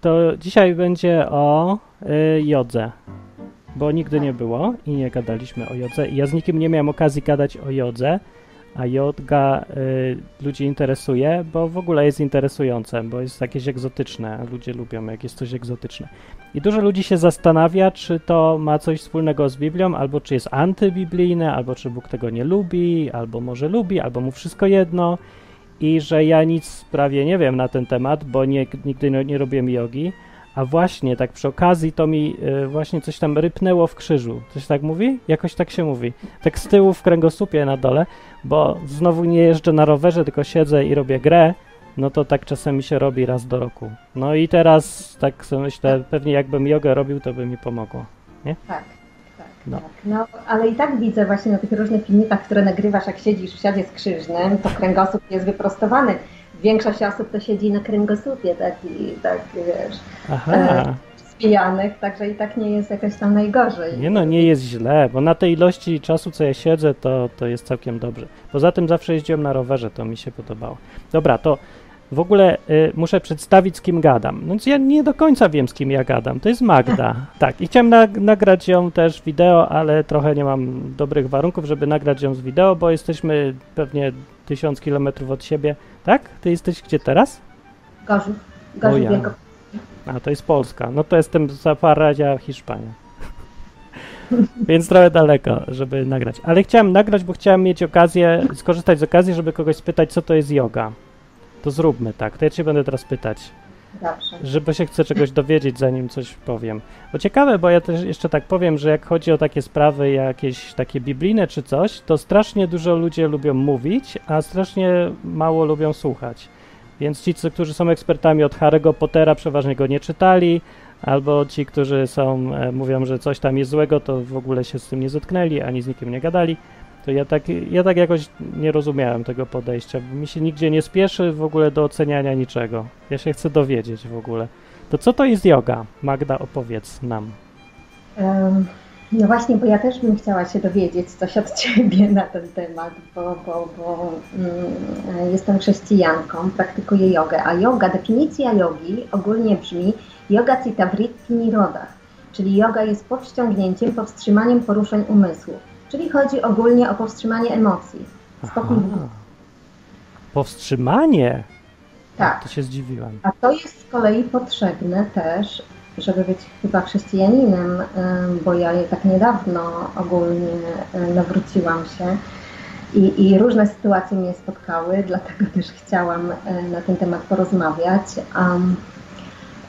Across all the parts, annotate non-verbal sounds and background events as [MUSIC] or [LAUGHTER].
to dzisiaj będzie o y, jodze, bo nigdy nie było i nie gadaliśmy o jodze. I ja z nikim nie miałem okazji gadać o jodze, a jodga y, ludzi interesuje, bo w ogóle jest interesujące, bo jest jakieś egzotyczne, a ludzie lubią, jak jest coś egzotyczne. I dużo ludzi się zastanawia, czy to ma coś wspólnego z Biblią, albo czy jest antybiblijne, albo czy Bóg tego nie lubi, albo może lubi, albo mu wszystko jedno. I że ja nic prawie nie wiem na ten temat, bo nie, nigdy nie, robiłem jogi. A właśnie, tak przy okazji to mi y, właśnie coś tam rypnęło w krzyżu. Coś tak mówi? Jakoś tak się mówi. Tak z tyłu w kręgosłupie na dole, bo znowu nie jeżdżę na rowerze, tylko siedzę i robię grę, no to tak czasem się robi raz do roku. No i teraz tak sobie myślę, pewnie jakbym jogę robił, to by mi pomogło. Nie? Tak, No. tak. No, ale i tak widzę właśnie na tych różnych filmikach, które nagrywasz, jak siedzisz w siadzie skrzyżnym, to kręgosłup jest wyprostowany. Większość osób to siedzi na kręgosłupie taki, tak wiesz, Aha. spijanych, także i tak nie jest jakoś tam najgorzej. Nie no, nie jest źle, bo na tej ilości czasu, co ja siedzę, to, to jest całkiem dobrze. Poza tym zawsze jeździłem na rowerze, to mi się podobało. Dobra, to w ogóle y, muszę przedstawić, z kim gadam. No więc ja nie do końca wiem, z kim ja gadam. To jest Magda. [LAUGHS] Tak, i chciałem na, nagrać ją też wideo, ale trochę nie mam dobrych warunków, żeby nagrać ją z wideo, bo jesteśmy pewnie tysiąc kilometrów od siebie. Tak? Ty jesteś gdzie teraz? Gorzów, Gorzów ja. Wielko... A, to jest Polska. No to jestem za Parazia, Hiszpania. [LAUGHS] Więc trochę daleko, żeby nagrać. Ale chciałem nagrać, bo chciałem mieć okazję, skorzystać z okazji, żeby kogoś spytać, co to jest yoga. To zróbmy tak. To ja cię będę teraz pytać, Dobrze. żeby się chcę czegoś dowiedzieć, zanim coś powiem. Bo ciekawe, bo ja też jeszcze tak powiem, że jak chodzi o takie sprawy jakieś takie biblijne czy coś, to strasznie dużo ludzie lubią mówić, a strasznie mało lubią słuchać. Więc ci, którzy są ekspertami od Harry'ego Pottera, przeważnie go nie czytali, albo ci, którzy są, e, mówią, że coś tam jest złego, to w ogóle się z tym nie zetknęli, ani z nikim nie gadali. To ja tak, ja tak jakoś nie rozumiałem tego podejścia. Mi się nigdzie nie spieszy w ogóle do oceniania niczego. Ja się chcę dowiedzieć w ogóle. To co to jest yoga? Magda, opowiedz nam. Em, No właśnie, bo ja też bym chciała się dowiedzieć coś od Ciebie na ten temat, bo, bo, bo mm, jestem chrześcijanką, praktykuję jogę, a yoga, definicja jogi ogólnie brzmi yoga citta vritti niroda, czyli yoga jest powściągnięciem, powstrzymaniem poruszeń umysłu, czyli chodzi ogólnie o powstrzymanie emocji. Spokój Aha. Powstrzymanie? Tak. To się zdziwiłem. A to jest z kolei potrzebne też, żeby być chyba chrześcijaninem, em, bo ja tak niedawno ogólnie em, nawróciłam się i, i różne sytuacje mnie spotkały, dlatego też chciałam e, na ten temat porozmawiać. Am,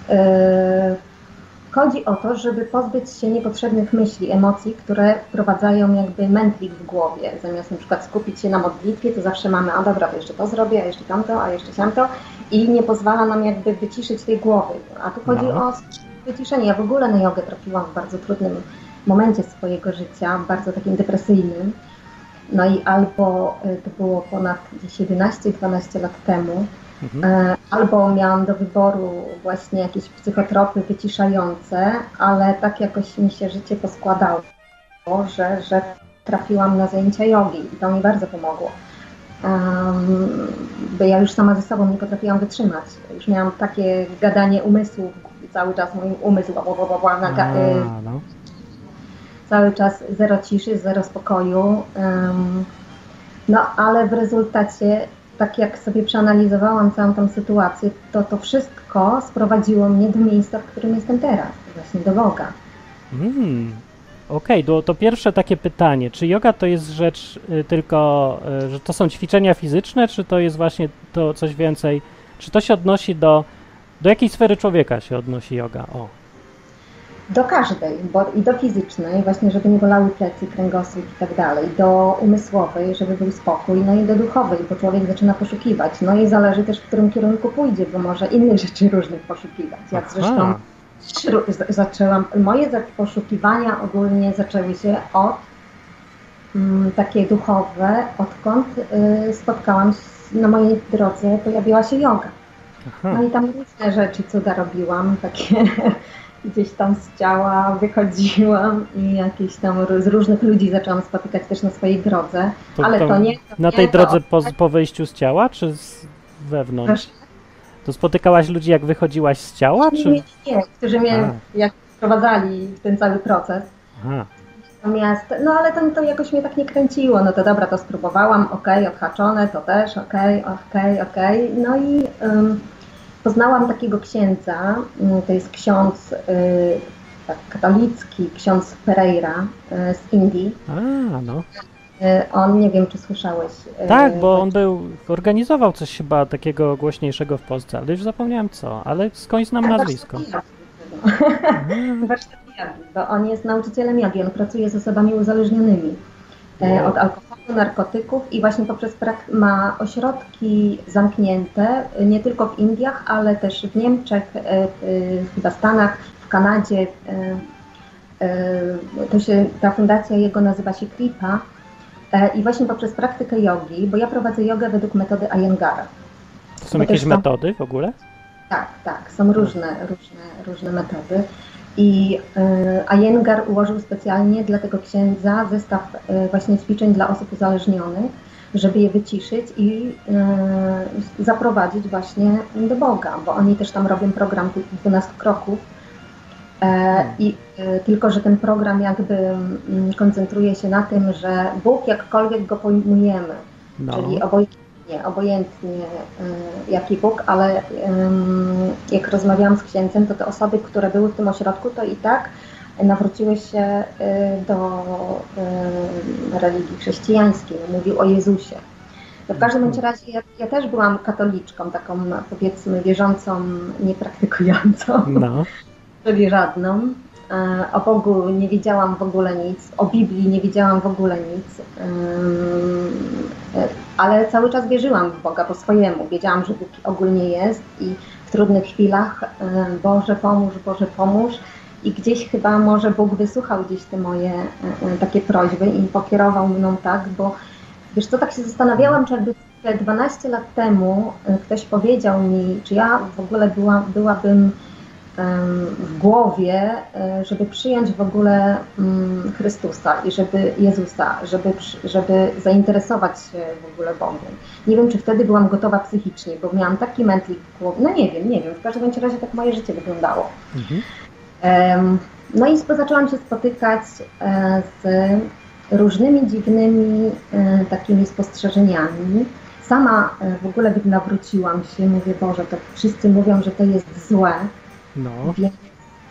e, Chodzi o to, żeby pozbyć się niepotrzebnych myśli, emocji, które wprowadzają jakby mętlik w głowie. Zamiast na przykład skupić się na modlitwie, to zawsze mamy, a dobra, to jeszcze to zrobię, a jeszcze tamto, a jeszcze tamto i nie pozwala nam jakby wyciszyć tej głowy. A tu chodzi No. o wyciszenie. Ja w ogóle na jogę trafiłam w bardzo trudnym momencie swojego życia, bardzo takim depresyjnym. No i albo y, to było ponad gdzieś 11-12 lat temu, Mhm. E, Albo miałam do wyboru właśnie jakieś psychotropy wyciszające, ale tak jakoś mi się życie poskładało, że, że trafiłam na zajęcia jogi i to mi bardzo pomogło. Um, bo ja już sama ze sobą nie potrafiłam wytrzymać. Już miałam takie gadanie umysłu, cały czas mój umysł bła, bła, bła, bła, naga- y, A, no. cały czas zero ciszy, zero spokoju. Em, No ale w rezultacie, tak jak sobie przeanalizowałam całą tą sytuację, to to wszystko sprowadziło mnie do miejsca, w którym jestem teraz, właśnie do Boga. Mm. Okej, to, to pierwsze takie pytanie. Czy yoga to jest rzecz y, tylko, y, że to są ćwiczenia fizyczne, czy to jest właśnie to coś więcej? Czy to się odnosi do, do jakiej sfery człowieka się odnosi yoga? O. Do każdej, bo i do fizycznej, właśnie żeby nie bolały plecy, kręgosłup i tak dalej, do umysłowej, żeby był spokój, no i do duchowej, bo człowiek zaczyna poszukiwać. No i zależy też, w którym kierunku pójdzie, bo może innych rzeczy różnych poszukiwać. Aha. zresztą zaczęłam, moje poszukiwania ogólnie zaczęły się od mm, takie duchowe, odkąd y, spotkałam się, na mojej drodze pojawiła się yoga. Aha. No i tam różne rzeczy, cuda robiłam, takie [LAUGHS] gdzieś tam z ciała wychodziłam i jakieś tam z różnych ludzi zaczęłam spotykać też na swojej drodze, To ale tam to nie... To Na nie, tej to drodze po, po wyjściu z ciała, czy z wewnątrz? To spotykałaś ludzi, jak wychodziłaś z ciała, czy... nie, nie, którzy mnie A. jak wprowadzali w ten cały proces. Aha. Natomiast, no ale to, to jakoś mnie tak nie kręciło. No to dobra, to spróbowałam, okej, odhaczone, to też, okej, okej, okej. No i ym, poznałam takiego księdza, y, to jest ksiądz y, tak, katolicki, ksiądz Pereira y, z Indii. A, no. Y, on, nie wiem, czy słyszałeś. Tak, bo on był, organizował coś chyba takiego głośniejszego w Polsce, ale już zapomniałem co, ale skądś znam nazwisko. warsztaty jogi, [LAUGHS] bo on jest nauczycielem jogi, on pracuje z osobami uzależnionymi e, Wow. od alkoholu, narkotyków i właśnie poprzez prak- ma ośrodki zamknięte e, nie tylko w Indiach, ale też w Niemczech, e, e, chyba Stanach, w Kanadzie. To się, ta fundacja jego nazywa się Kripa e, i właśnie poprzez praktykę jogi, bo ja prowadzę jogę według metody Iyengara. To są Bo jakieś tam- metody w ogóle? Tak, tak, są różne, różne, różne metody. I y, Iyengar ułożył specjalnie dla tego księdza zestaw y, właśnie ćwiczeń dla osób uzależnionych, żeby je wyciszyć i y, zaprowadzić właśnie do Boga, bo oni też tam robią program tych 12 kroków. E, I tylko, że ten program jakby mm, koncentruje się na tym, że Bóg jakkolwiek go pojmujemy, No. czyli obojętnie, obojętnie y, jaki Bóg, ale jak rozmawiałam z księdzem, to te osoby, które były w tym ośrodku, to i tak nawróciły się y, do y, religii chrześcijańskiej. Mówił o Jezusie. No w każdym bądź razie ja, ja też byłam katoliczką, taką powiedzmy wierzącą, niepraktykującą No. [LAUGHS] sobie żadną. E, O Bogu nie wiedziałam w ogóle nic, o Biblii nie wiedziałam w ogóle nic, ale cały czas wierzyłam w Boga po swojemu. Wiedziałam, że Bóg ogólnie jest i w trudnych chwilach Boże pomóż, Boże pomóż. I gdzieś chyba może Bóg wysłuchał gdzieś te moje e, e, takie prośby i pokierował mną tak, bo wiesz co, tak się zastanawiałam, czy jakby te 12 lat temu ktoś powiedział mi, czy ja w ogóle była, byłabym w głowie, e, żeby przyjąć w ogóle mm, Chrystusa i żeby Jezusa, żeby, żeby zainteresować się w ogóle Bogiem. Nie wiem, czy wtedy byłam gotowa psychicznie, bo miałam taki mętlik w głowie. No nie wiem, nie wiem. W każdym razie tak moje życie wyglądało. Mhm. No i zaczęłam się spotykać e, z różnymi dziwnymi e, takimi spostrzeżeniami. Sama w ogóle nawróciłam się, mówię, Boże, to wszyscy mówią, że to jest złe, No. więc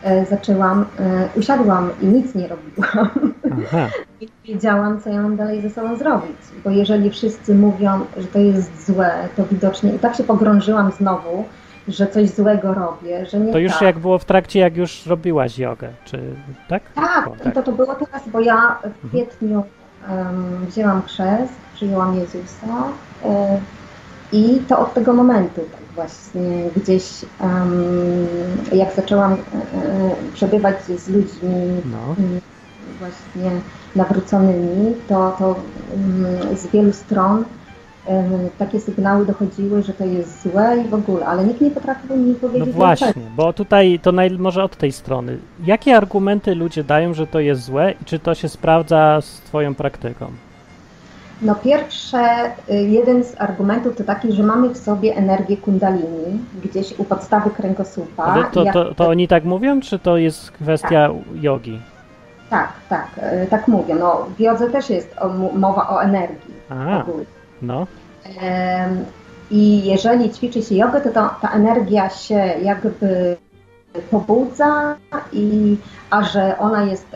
e, zaczęłam, e, usiadłam i nic nie robiłam. Aha. [LAUGHS] I wiedziałam, co ja mam dalej ze sobą zrobić, bo jeżeli wszyscy mówią, że to jest złe, to widocznie i tak się pogrążyłam znowu, że coś złego robię, że nie To już tak. jak było w trakcie, jak już robiłaś jogę, czy tak? Tak, O, i to, to było teraz, bo ja w kwietniu em, wzięłam chrzest, przyjęłam Jezusa e, i to od tego momentu tak właśnie gdzieś em, jak zaczęłam e, przebywać z ludźmi No. właśnie nawróconymi, to, to mm, z wielu stron takie sygnały dochodziły, że to jest złe i w ogóle, ale nikt nie potrafił mi No powiedzieć właśnie, dlaczego. bo tutaj to naj, może od tej strony. Jakie argumenty ludzie dają, że to jest złe i czy to się sprawdza z twoją praktyką? No pierwsze, y, jeden z argumentów to taki, że mamy w sobie energię kundalini, gdzieś u podstawy kręgosłupa. Ale to, Jak- to, to oni tak mówią, czy to jest kwestia jogi? Tak, tak, y, tak mówię. No, w jodze też jest o, mowa o energii A, ogólnie. no, I jeżeli ćwiczy się jogę, to ta, ta energia się jakby pobudza, i, a że ona jest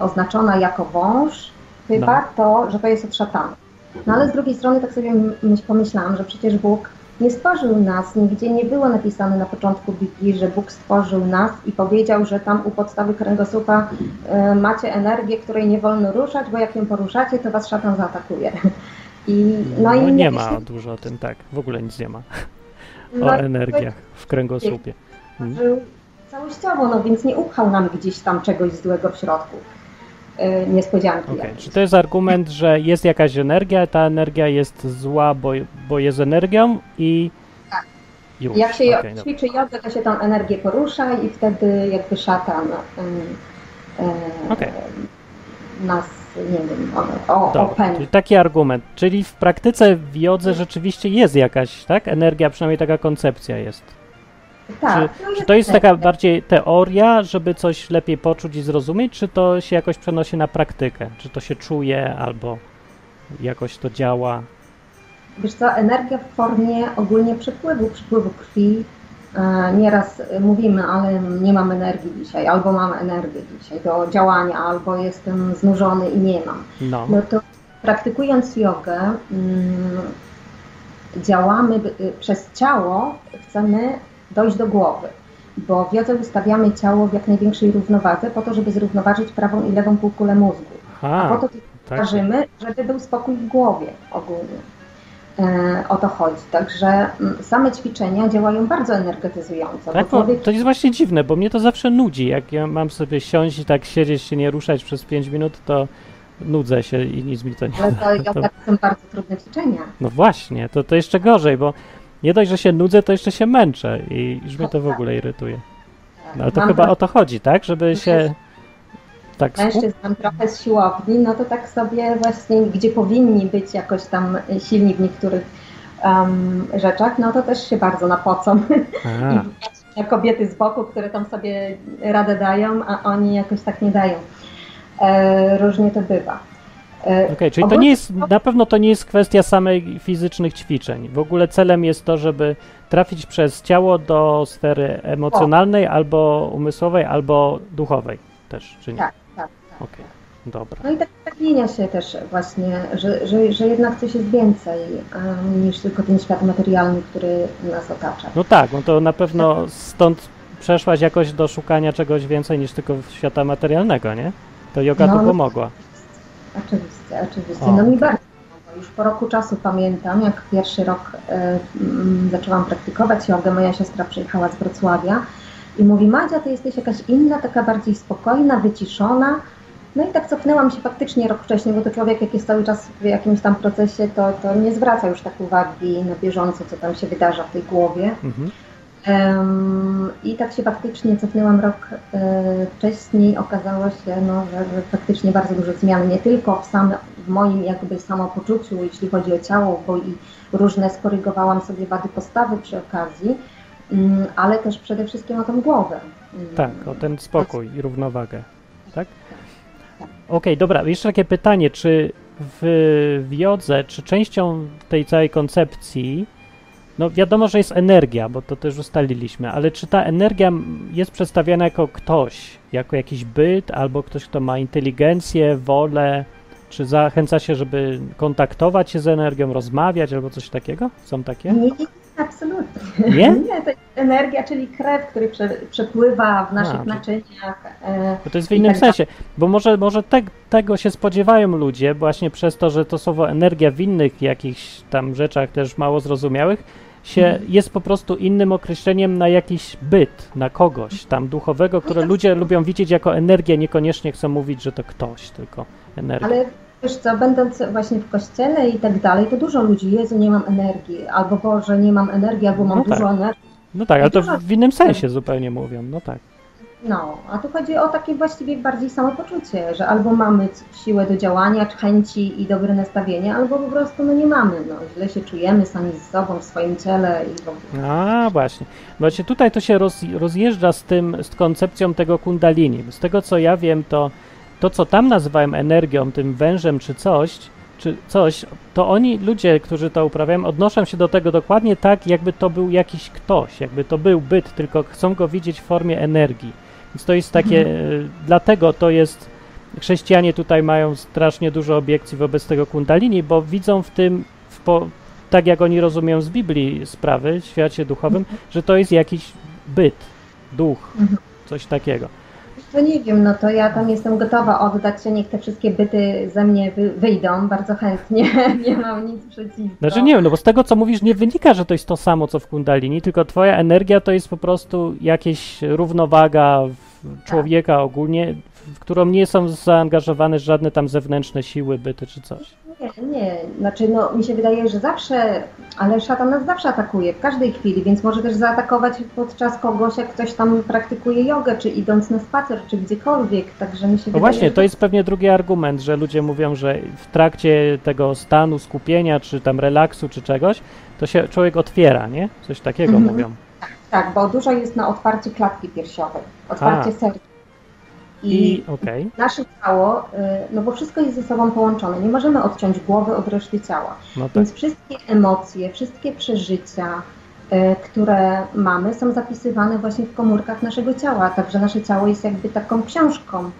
oznaczona jako wąż, No. to, że to jest od szatana. No ale z drugiej strony tak sobie myśl, pomyślałam, że przecież Bóg nie stworzył nas, nigdzie nie było napisane na początku Biblii, że Bóg stworzył nas i powiedział, że tam u podstawy kręgosłupa e, macie energię, której nie wolno ruszać, bo jak ją poruszacie, to was szatan zaatakuje. [LAUGHS] I, no, no, i nie ma dużo o tym, tak, w ogóle nic nie ma [LAUGHS] no, o energiach w kręgosłupie. Mhm. Żył całościowo, no więc nie upchał nam gdzieś tam czegoś złego w środku. Yy, niespodzianki jakieś. Czy to jest argument, że jest jakaś energia, ta energia jest zła, bo, bo jest energią i Tak. już. Jak się dobra. ćwiczy jogę, to się tą energię porusza i wtedy jakby szatan ym, ym, Okej. nas, nie wiem, o, o, czyli taki argument. Czyli w praktyce w jodze rzeczywiście jest jakaś, tak? Energia, przynajmniej taka koncepcja jest. Tak, czy, no czy to jest taka energia. bardziej teoria, żeby coś lepiej poczuć i zrozumieć, czy to się jakoś przenosi na praktykę? Czy to się czuje albo jakoś to działa? Wiesz co, energia w formie ogólnie przepływu, przepływu krwi. E, Nieraz mówimy, ale nie mam energii dzisiaj, albo mam energię dzisiaj do działania, albo jestem znużony i nie mam. No, No to praktykując jogę, mm, działamy y, przez ciało, chcemy dojść do głowy, bo w jodze ustawiamy ciało w jak największej równowadze po to, żeby zrównoważyć prawą i lewą półkulę mózgu. A po to tak. ważymy, żeby był spokój w głowie ogólnie. E, o to chodzi. Także mm, same ćwiczenia działają bardzo energetyzująco. Tak, człowiek to jest właśnie dziwne, bo mnie to zawsze nudzi. Jak ja mam sobie siąść i tak siedzieć, się nie ruszać przez 5 minut, to nudzę się i nic mi to nie ale to, [LAUGHS] to- yoga to są bardzo trudne ćwiczenia. No właśnie, to, to jeszcze gorzej, bo nie dość, że się nudzę, to jeszcze się męczę i już mnie to w ogóle irytuje. No, ale to Mam chyba trochę o to chodzi, tak? Żeby się tak mężczyzn mam trochę z siłowni, no to tak sobie właśnie, gdzie powinni być jakoś tam silni w niektórych em, rzeczach, no to też się bardzo napocą. [LAUGHS] A, I na kobiety z boku, które tam sobie radę dają, a oni jakoś tak nie dają. E, różnie to bywa. E, Okej, czyli to nie jest, na pewno to nie jest kwestia samej fizycznych ćwiczeń. W ogóle celem jest to, żeby trafić przez ciało do sfery emocjonalnej, albo umysłowej, albo duchowej też, czy nie? Tak, tak, tak. Okej, dobra. No i tak zmienia się też właśnie, że, że, że jednak coś jest więcej em, niż tylko ten świat materialny, który nas otacza. No tak, no to na pewno stąd przeszłaś jakoś do szukania czegoś więcej niż tylko świata materialnego, nie? To yoga No, tu no. Oczywiście, oczywiście. O, No mi bardzo pomogło. Już po roku czasu pamiętam, jak pierwszy rok e, mm, zaczęłam praktykować jogę, moja siostra przyjechała z Wrocławia i mówi, Madzia, ty jesteś jakaś inna, taka bardziej spokojna, wyciszona. No i tak cofnęłam się faktycznie rok wcześniej, bo to człowiek jak jest cały czas w jakimś tam procesie, to, to nie zwraca już tak uwagi na bieżąco, co tam się wydarza w tej głowie. Mhm. I tak się faktycznie cofnęłam rok e, wcześniej. Okazało się, no, że, że faktycznie bardzo dużo zmian, nie tylko w, same, w moim jakby samopoczuciu, jeśli chodzi o ciało, bo i różne skorygowałam sobie wady postawy przy okazji, mm, ale też przede wszystkim o tą głowę. Mm. Tak, o ten spokój i równowagę. Tak? Tak. Okej, dobra, jeszcze takie pytanie, czy w, w jodze, czy częścią tej całej koncepcji, no wiadomo, że jest energia, bo to też ustaliliśmy, ale czy ta energia jest przedstawiana jako ktoś, jako jakiś byt, albo ktoś, kto ma inteligencję, wolę, czy zachęca się, żeby kontaktować się z energią, rozmawiać, albo coś takiego? Są takie? Nie, nie, absolutnie. Nie? [LAUGHS] Nie, to jest energia, czyli krew, który prze, przepływa w naszych A, naczyniach. e, Bo to jest w innym tak sensie, bo może, może te, tego się spodziewają ludzie, właśnie przez to, że to słowo energia w innych jakichś tam rzeczach też mało zrozumiałych, się Mhm. jest po prostu innym określeniem na jakiś byt, na kogoś tam duchowego, które tak. ludzie lubią widzieć jako energię, niekoniecznie chcą mówić, że to ktoś, tylko energia. Ale wiesz co, będąc właśnie w kościele i tak dalej, to dużo ludzi, Jezu, nie mam energii, albo Boże, nie mam energii, albo mam No tak. dużo energii. No tak, ale to w, innym sensie zupełnie mówią, no tak. No, a tu chodzi o takie właściwie bardziej samopoczucie, że albo mamy siłę do działania, chęci i dobre nastawienie, albo po prostu no nie mamy, no źle się czujemy sami z sobą, w swoim ciele i w ogóle. A, właśnie. Właśnie tutaj to się roz, rozjeżdża z tym, z koncepcją tego kundalini. Z tego co ja wiem, to to, co tam nazywałem energią, tym wężem czy coś, czy coś, to oni, ludzie, którzy to uprawiają, odnoszą się do tego dokładnie tak, jakby to był jakiś ktoś, jakby to był byt, tylko chcą go widzieć w formie energii. Więc to jest takie, e, dlatego to jest, chrześcijanie tutaj mają strasznie dużo obiekcji wobec tego kundalini, bo widzą w tym, w po, tak jak oni rozumieją z Biblii sprawy, w świecie duchowym, że to jest jakiś byt, duch, Mhm. coś takiego. To nie wiem, no to ja tam jestem gotowa oddać się, niech te wszystkie byty ze mnie wy, wyjdą, bardzo chętnie, [LAUGHS] nie mam nic przeciwko. Znaczy nie wiem, no bo z tego co mówisz nie wynika, że to jest to samo co w kundalini, tylko twoja energia to jest po prostu jakieś równowaga człowieka ogólnie, w którą nie są zaangażowane żadne tam zewnętrzne siły, byty czy coś. Nie, nie. Znaczy, no, mi się wydaje, że zawsze, ale szatan nas zawsze atakuje, w każdej chwili, więc może też zaatakować podczas kogoś, jak ktoś tam praktykuje jogę, czy idąc na spacer, czy gdziekolwiek. Także mi się No wydaje, właśnie, to jest pewnie drugi argument, że ludzie mówią, że w trakcie tego stanu skupienia, czy tam relaksu, czy czegoś, to się człowiek otwiera, nie? Coś takiego Mhm. mówią. Tak, bo dużo jest na otwarcie klatki piersiowej, otwarcie A. serca. I okej, nasze ciało, y, no bo wszystko jest ze sobą połączone, nie możemy odciąć głowy od reszty ciała. no tak. Więc wszystkie emocje, wszystkie przeżycia, y, które mamy, są zapisywane właśnie w komórkach naszego ciała. Także nasze ciało jest jakby taką książką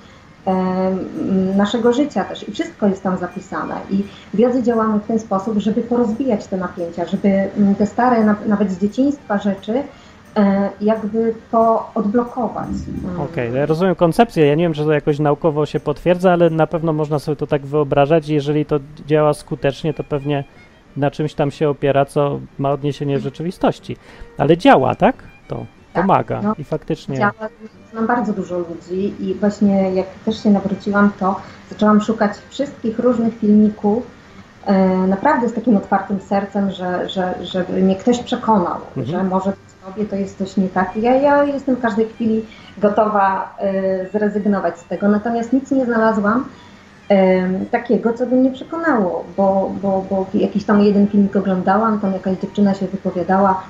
em, naszego życia też i wszystko jest tam zapisane. I w jodze działamy w ten sposób, żeby porozbijać te napięcia, żeby mm, te stare, na- nawet z dzieciństwa rzeczy, jakby to odblokować. Okej, ja rozumiem koncepcję. Ja nie wiem, czy to jakoś naukowo się potwierdza, ale na pewno można sobie to tak wyobrażać. Jeżeli to działa skutecznie, to pewnie na czymś tam się opiera, co ma odniesienie w rzeczywistości. Ale działa, tak? To Tak, pomaga no, i faktycznie. Działa, znam bardzo dużo ludzi i właśnie jak też się nawróciłam, to zaczęłam szukać wszystkich różnych filmików, e, naprawdę z takim otwartym sercem, że, że, żeby mnie ktoś przekonał, Mhm. że może sobie to jest coś nie tak. Ja, ja jestem w każdej chwili gotowa e, zrezygnować z tego, natomiast nic nie znalazłam e, takiego, co by mnie przekonało, bo, bo, bo jakiś tam jeden filmik oglądałam, tam jakaś dziewczyna się wypowiadała,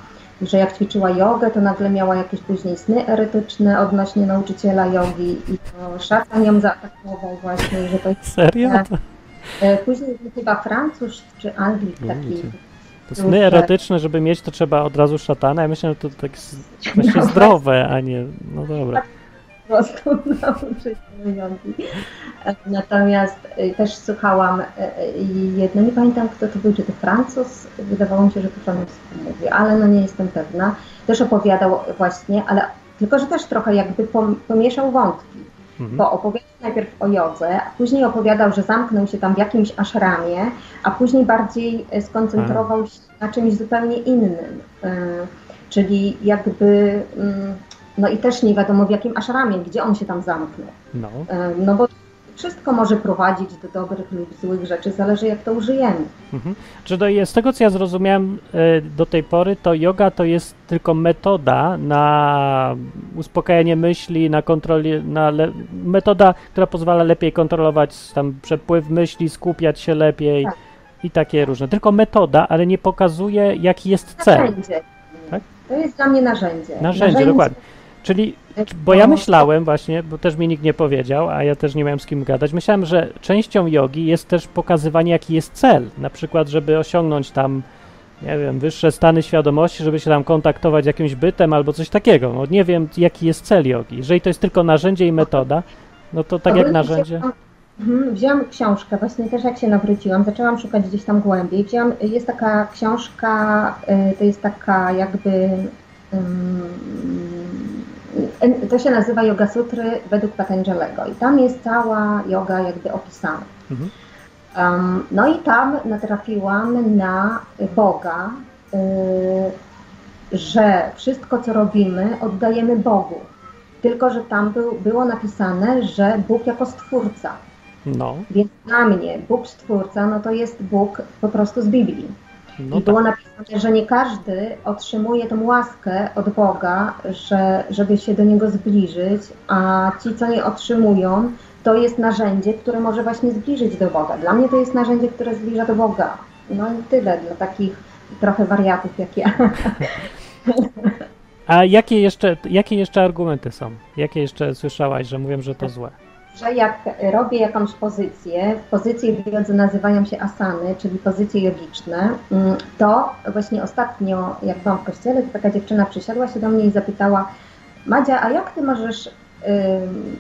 że jak ćwiczyła jogę, to nagle miała jakieś później sny erotyczne odnośnie nauczyciela jogi i to szatan ją zaatakował właśnie, że to jest... Serio? E, Później chyba Francuz czy Anglik No, taki... sny erotyczne, żeby mieć, to trzeba od razu szatana. Ja myślę, że to tak właśnie [LAUGHS] zdrowe, a nie... No dobra. po prostu [LAUGHS] Natomiast e, też słuchałam e, i jedno, nie pamiętam kto to był, czy to Francuz, wydawało mi się, że to francusku mówi, ale no nie jestem pewna. Też opowiadał właśnie, ale tylko, że też trochę jakby pom- pomieszał wątki. Mhm. bo opowiadał najpierw o jodze, a później opowiadał, że zamknął się tam w jakimś ashramie, a później bardziej e, skoncentrował się na czymś zupełnie innym. E, Czyli jakby, mm, no i też nie wiadomo w jakim ashramie, gdzie on się tam zamknął. No. E, No bo wszystko może prowadzić do dobrych lub złych rzeczy, zależy jak to użyjemy. Mhm. Czy to jest, z tego co ja zrozumiałem e, do tej pory, to yoga to jest tylko metoda na uspokajanie myśli, na kontroli, na metoda, która pozwala lepiej kontrolować tam przepływ myśli, skupiać się lepiej Tak. i takie różne. Tylko metoda, ale nie pokazuje jaki jest cel. Narzędzie. Tak? To jest dla mnie narzędzie. Narzędzie, dokładnie. Czyli Bo ja myślałem właśnie, bo też mi nikt nie powiedział, a ja też nie miałem z kim gadać, myślałem, że częścią jogi jest też pokazywanie, jaki jest cel. Na przykład, żeby osiągnąć tam, nie wiem, wyższe stany świadomości, żeby się tam kontaktować z jakimś bytem albo coś takiego. No, nie wiem, jaki jest cel jogi. Jeżeli to jest tylko narzędzie i metoda, no to tak jak narzędzie. Mhm, wzięłam książkę, właśnie też jak się nawróciłam, zaczęłam szukać gdzieś tam głębiej. Wzięłam, jest taka książka, y, to jest taka jakby. To się nazywa Yoga Sutry według Patanjalego i tam jest cała yoga jakby opisana. Mhm. Um, no i tam natrafiłam na Boga, y, że wszystko co robimy oddajemy Bogu. Tylko, że tam był, było napisane, że Bóg jako stwórca. No, Więc dla mnie Bóg stwórca, no to jest Bóg po prostu z Biblii. No I tak. było napisane, że nie każdy otrzymuje tą łaskę od Boga, że, żeby się do Niego zbliżyć, a ci, co nie otrzymują, to jest narzędzie, które może właśnie zbliżyć do Boga. Dla mnie to jest narzędzie, które zbliża do Boga. No i tyle dla takich trochę wariatów jak ja. [LAUGHS] A jakie jeszcze, jakie jeszcze argumenty są? Jakie jeszcze słyszałaś, że mówią, że to złe? Że jak robię jakąś pozycję, pozycje w jodze nazywają się asany, czyli pozycje jogiczne, mm, to właśnie ostatnio, jak byłam w kościele, to taka dziewczyna przysiadła się do mnie i zapytała Madzia, a jak ty możesz ym,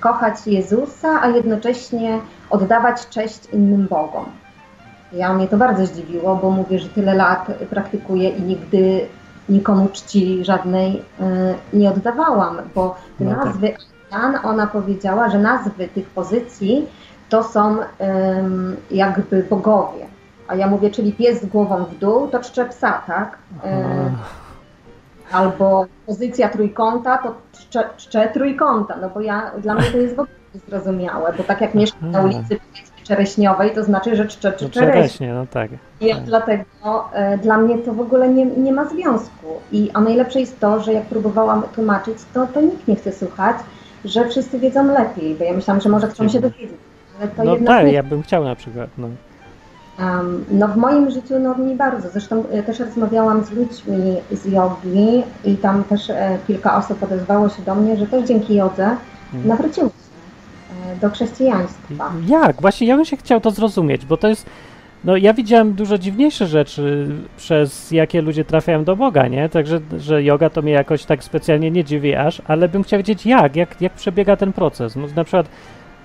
kochać Jezusa, a jednocześnie oddawać cześć innym Bogom? Ja mnie to bardzo zdziwiło, bo mówię, że tyle lat praktykuję i nigdy nikomu czci żadnej y, nie oddawałam, bo te No tak. Jan, ona powiedziała, że nazwy tych pozycji to są em, jakby bogowie. A ja mówię, czyli pies z głową w dół, to czcze psa, tak? Albo pozycja trójkąta, to czcze, czcze trójkąta, no bo ja, dla mnie to jest w ogóle niezrozumiałe, bo tak jak mieszkam na ulicy, czereśniowej, to znaczy, że czcze, No, czy czereśnie. no tak. I Tak. dlatego e, dla mnie to w ogóle nie, nie ma związku. I a najlepsze jest to, że jak próbowałam tłumaczyć, to, to nikt nie chce słuchać, że wszyscy wiedzą lepiej, bo ja myślałam, że może chcą się dowiedzieć. Ale to No tak, ja bym chciał na przykład, no. Em, no w moim życiu no nie bardzo. Zresztą e, też rozmawiałam z ludźmi z jogi i tam też e, kilka osób odezwało się do mnie, że też dzięki jodze Mhm. nawróciły się e, do chrześcijaństwa. Jak? Właśnie ja bym się chciał to zrozumieć, bo to jest. No ja widziałem dużo dziwniejsze rzeczy, przez jakie ludzie trafiają do Boga, nie? Także, że yoga to mnie jakoś tak specjalnie nie dziwi aż, ale bym chciał wiedzieć jak, jak, jak przebiega ten proces. No na przykład,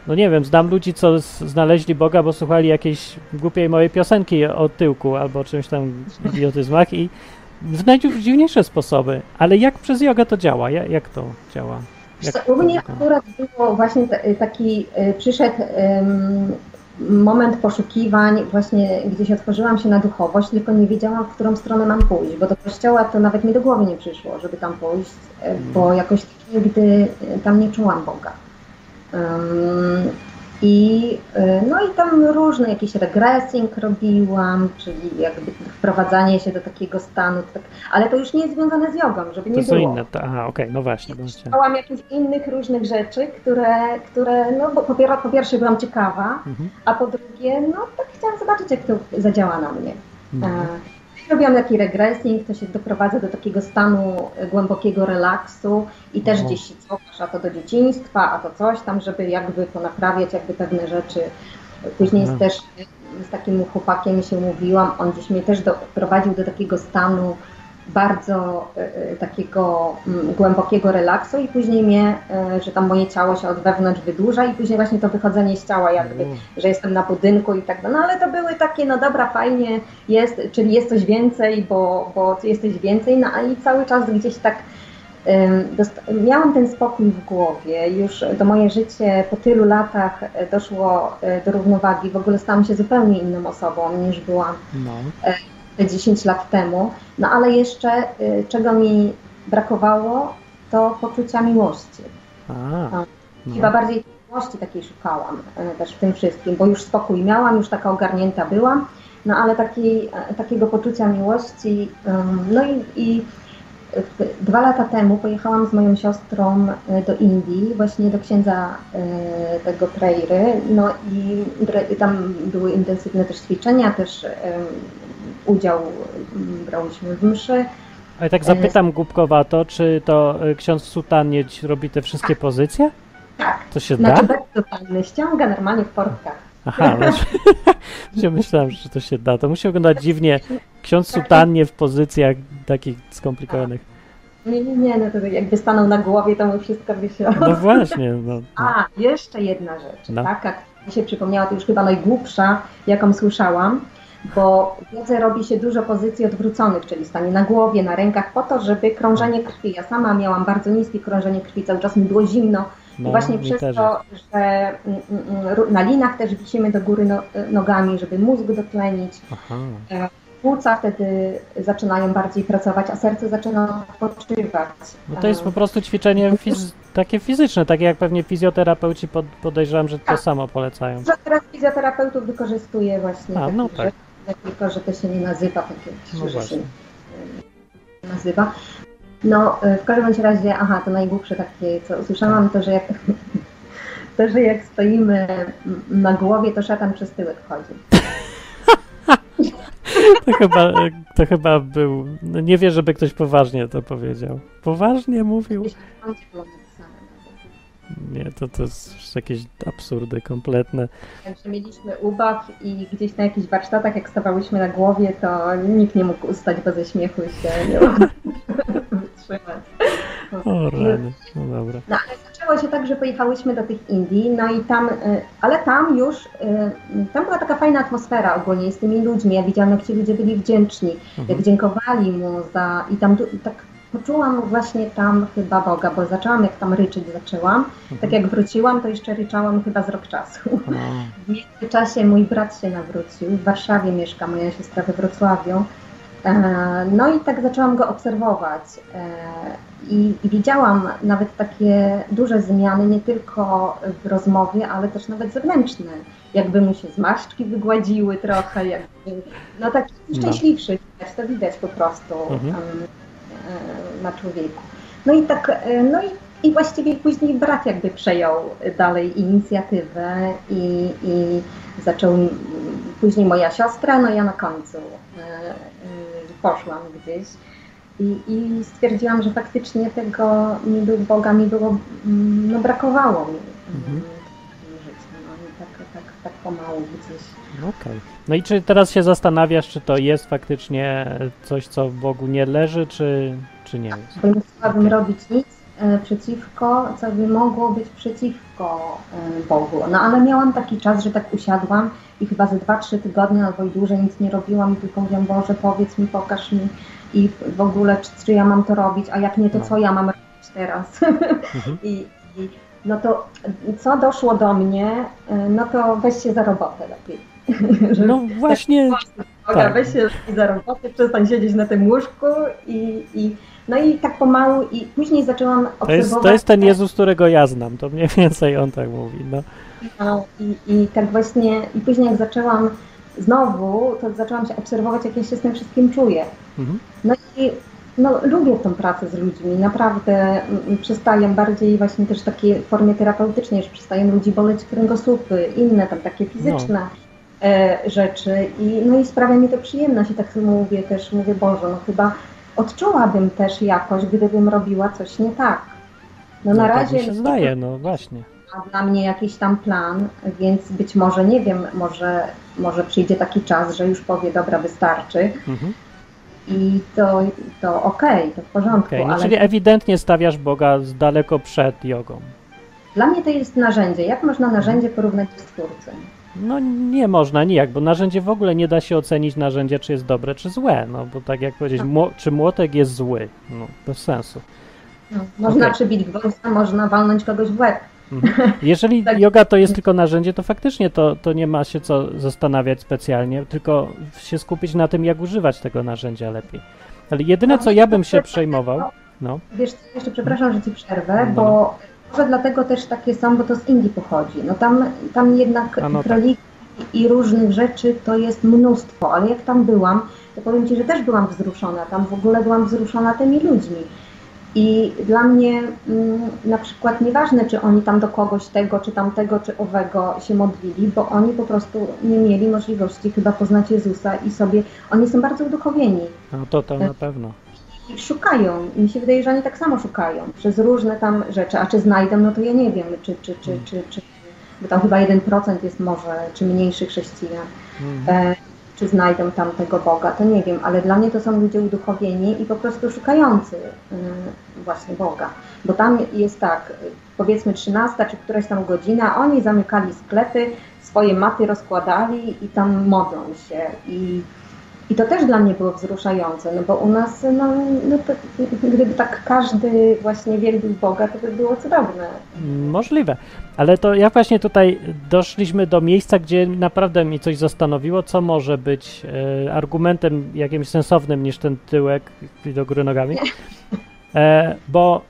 no nie wiem, znam ludzi, co znaleźli Boga, bo słuchali jakiejś głupiej mojej piosenki o tyłku albo czymś tam idiotyzmach i znajdziesz dziwniejsze sposoby, ale jak przez jogę to działa? Jak, jak to działa? Jak Co, U mnie to- akurat było właśnie taki, y, przyszedł moment poszukiwań, właśnie gdzieś otworzyłam się na duchowość, tylko nie wiedziałam, w którą stronę mam pójść, bo do kościoła to nawet mi do głowy nie przyszło, żeby tam pójść, y, bo jakoś nigdy y, tam nie czułam Boga. I, y, no i tam różne jakiś regressing robiłam, czyli jakby wprowadzanie się do takiego stanu, tak, ale to już nie jest związane z jogą, żeby To nie są było. inne. To, aha, okej, no właśnie. chciałem- Szukałam jakichś innych różnych rzeczy, które, które no bo po, po pierwsze byłam ciekawa, Mhm. a po drugie, no tak chciałam zobaczyć, jak to zadziała na mnie. Mhm. E, Robiłam taki regressing, to się doprowadza do takiego stanu głębokiego relaksu i też No. gdzieś się cofasz, a to do dzieciństwa, a to coś tam, żeby jakby ponaprawiać jakby pewne rzeczy. Później jest też z takim chłopakiem się mówiłam, on gdzieś mnie też doprowadził do takiego stanu bardzo e, e, takiego mm, głębokiego relaksu i później mnie, e, że tam moje ciało się od wewnątrz wydłuża i później właśnie to wychodzenie z ciała jakby, Mm. że jestem na budynku i tak dalej. No ale to były takie, no dobra, fajnie jest, czyli jest coś więcej, bo, bo jest coś więcej, no i cały czas gdzieś tak miałam ten spokój w głowie, już to moje życie po tylu latach doszło do równowagi, w ogóle stałam się zupełnie inną osobą niż byłam No. Te 10 lat temu, no ale jeszcze y, czego mi brakowało, to poczucia miłości. A, A, no. Chyba bardziej miłości takiej szukałam y, też w tym wszystkim, bo już spokój miałam, już taka ogarnięta byłam, no ale takiej, e, takiego poczucia miłości, no i, i y, dwa lata temu pojechałam z moją siostrą y, do Indii, właśnie do księdza y, tego Prairy, no i tam były intensywne też ćwiczenia, też udział ym, brałyśmy w mszy. Ale tak zapytam głupkowato, czy to y, ksiądz w sutannie robi te wszystkie pozycje? Tak, To się da? znaczy bez totalny, ściąga normalnie w portkach. Aha, no, ja [LAUGHS] myślałem, że to się da. To musi wyglądać dziwnie. Ksiądz w sutannie w pozycjach takich skomplikowanych. Nie, nie, nie, no to jakby stanął na głowie, to mu wszystko wisiało. No właśnie, no. no. A, jeszcze jedna rzecz, No. taka, która mi się przypomniała, to już chyba najgłupsza, jaką słyszałam, bo w jodze robi się dużo pozycji odwróconych, czyli stanie na głowie, na rękach, po to, żeby krążenie krwi, ja sama miałam bardzo niskie krążenie krwi, cały czas mi było zimno no i właśnie przez też to, że mm, mm, ru- na linach też wisimy do góry no, nogami, żeby mózg dotlenić, Aha. płuca wtedy zaczynają bardziej pracować, a serce zaczyna odpoczywać. No to jest po prostu ćwiczenie fiz- takie fizyczne, takie jak pewnie fizjoterapeuci pod, podejrzewam, że to Tak. samo polecają. Że teraz fizjoterapeutów wykorzystuje właśnie A, no tak. rzeczy, tylko że to się nie nazywa takie, No że się właśnie. nie nazywa. No, y, w każdym razie, aha, to najgłupsze takie, co usłyszałam, to, że jak, [LAUGHS] to, że jak stoimy na głowie, to szatan przez tyłek chodzi. [LAUGHS] To chyba, to chyba był. No nie wierzę, żeby ktoś poważnie to powiedział. Poważnie mówił? Nie, to, to jest jakieś absurdy kompletne. Także mieliśmy ubaw i gdzieś na jakichś warsztatach, jak stawałyśmy na głowie, to nikt nie mógł ustać, bo ze śmiechu się nie [LAUGHS] mógł wytrzymać. O rany, no dobra. No ale zaczęło się tak, że pojechałyśmy do tych Indii, no i tam, y, ale tam już, y, tam była taka fajna atmosfera ogólnie z tymi ludźmi, ja widziałam jak ci ludzie byli wdzięczni, jak Mhm. dziękowali mu za, i tam tak poczułam właśnie tam chyba Boga, bo zaczęłam jak tam ryczeć zaczęłam, tak jak wróciłam, to jeszcze ryczałam chyba z rok czasu. O, W międzyczasie mój brat się nawrócił, w Warszawie mieszka, moja siostra we Wrocławiu E, no i tak zaczęłam go obserwować e, i, i widziałam nawet takie duże zmiany, nie tylko w rozmowie, ale też nawet zewnętrzne. Jakby mu się zmarszczki wygładziły trochę, jakby, no taki No. szczęśliwszy, widać, to widać po prostu Mhm. Na człowieku. No i tak, e, no i, i właściwie później brat jakby przejął dalej inicjatywę i, i zaczął później moja siostra, no ja na końcu e, e, poszłam gdzieś i, i stwierdziłam, że faktycznie tego mi był, Boga mi było, mm, no brakowało mi Mhm. w życiu, no i tak, tak, tak pomału gdzieś. Okej. No i czy teraz się zastanawiasz, czy to jest faktycznie coś, co w Bogu nie leży, czy, czy nie jest? Nie chciałabym Okej. robić nic e, przeciwko, co by mogło być przeciwko e, Bogu. No ale miałam taki czas, że tak usiadłam i chyba ze 2-3 tygodnie albo i dłużej nic nie robiłam i tylko mówiłam, Boże, powiedz mi, pokaż mi i w ogóle, czy, czy ja mam to robić, a jak nie, to No. co ja mam robić teraz? Mhm. [LAUGHS] I, I no to co doszło do mnie, e, no to weź się za robotę lepiej. No właśnie, Boga, tak. weź się za robotę, przestań siedzieć na tym łóżku i, i no i tak pomału i później zaczęłam to obserwować jest, to jest ten Jezus, którego ja znam, to mniej [LAUGHS] więcej on tak mówi, no. no, i, i tak właśnie i później jak zaczęłam znowu, to zaczęłam się obserwować, jak ja się z tym wszystkim czuję. Mhm. No i no, lubię tą pracę z ludźmi, naprawdę mm, przestaję bardziej właśnie też w takiej formie terapeutycznej, że przestają ludzi boleć kręgosłupy, inne tam takie fizyczne e, rzeczy i no i sprawia mi to przyjemność i tak sobie mówię też, mówię Boże, no chyba odczułabym też jakoś, gdybym robiła coś nie tak. No na tak razie mi się zdaje, no właśnie. ma dla mnie jakiś tam plan, więc być może, nie wiem, może, może przyjdzie taki czas, że już powie, dobra, wystarczy Mhm. i to, to okej, to w porządku, Okej, no ale czyli ewidentnie stawiasz Boga z daleko przed jogą. dla mnie to jest narzędzie. Jak można narzędzie porównać do Stwórcy? No nie można nijak, bo narzędzie w ogóle nie da się ocenić narzędzia, czy jest dobre, czy złe, no bo tak jak powiedzieć, mło, czy młotek jest zły, no bez sensu. No, można Okej. przybić można walnąć kogoś w łeb. Mhm. Jeżeli [LAUGHS] Tak. yoga to jest tylko narzędzie, to faktycznie to, to nie ma się co zastanawiać specjalnie, tylko się skupić na tym, jak używać tego narzędzia lepiej. Ale jedyne, co ja bym się przejmował, no, Wiesz, co, jeszcze przepraszam, że ci przerwę, No. bo może dlatego też takie są, bo to z Indii pochodzi. No tam, tam jednak no tak. religii i różnych rzeczy to jest mnóstwo, ale jak tam byłam, to powiem ci, że też byłam wzruszona. Tam w ogóle byłam wzruszona tymi ludźmi. I dla mnie mm, na przykład nieważne, czy oni tam do kogoś tego, czy tamtego, czy owego się modlili, bo oni po prostu nie mieli możliwości chyba poznać Jezusa i sobie, oni są bardzo uduchowieni no to to na pewno. Szukają. Mi się wydaje, że oni tak samo szukają przez różne tam rzeczy. A czy znajdą, no to ja nie wiem, czy, czy, czy, czy, czy bo tam chyba 1% jest może, czy mniejszy chrześcijan, Mhm. e, czy znajdą tam tego Boga, to nie wiem, ale dla mnie to są ludzie uduchowieni i po prostu szukający e, właśnie Boga. Bo tam jest tak, powiedzmy 13 czy któraś tam godzina, oni zamykali sklepy, swoje maty rozkładali i tam modlą się i i to też dla mnie było wzruszające, no bo u nas, no, no to, gdyby tak każdy właśnie wielbił Boga, to by było cudowne. Możliwe, ale to ja właśnie tutaj doszliśmy do miejsca, gdzie naprawdę mnie coś zastanowiło, co może być e, argumentem jakimś sensownym niż ten tyłek do góry nogami. E, bo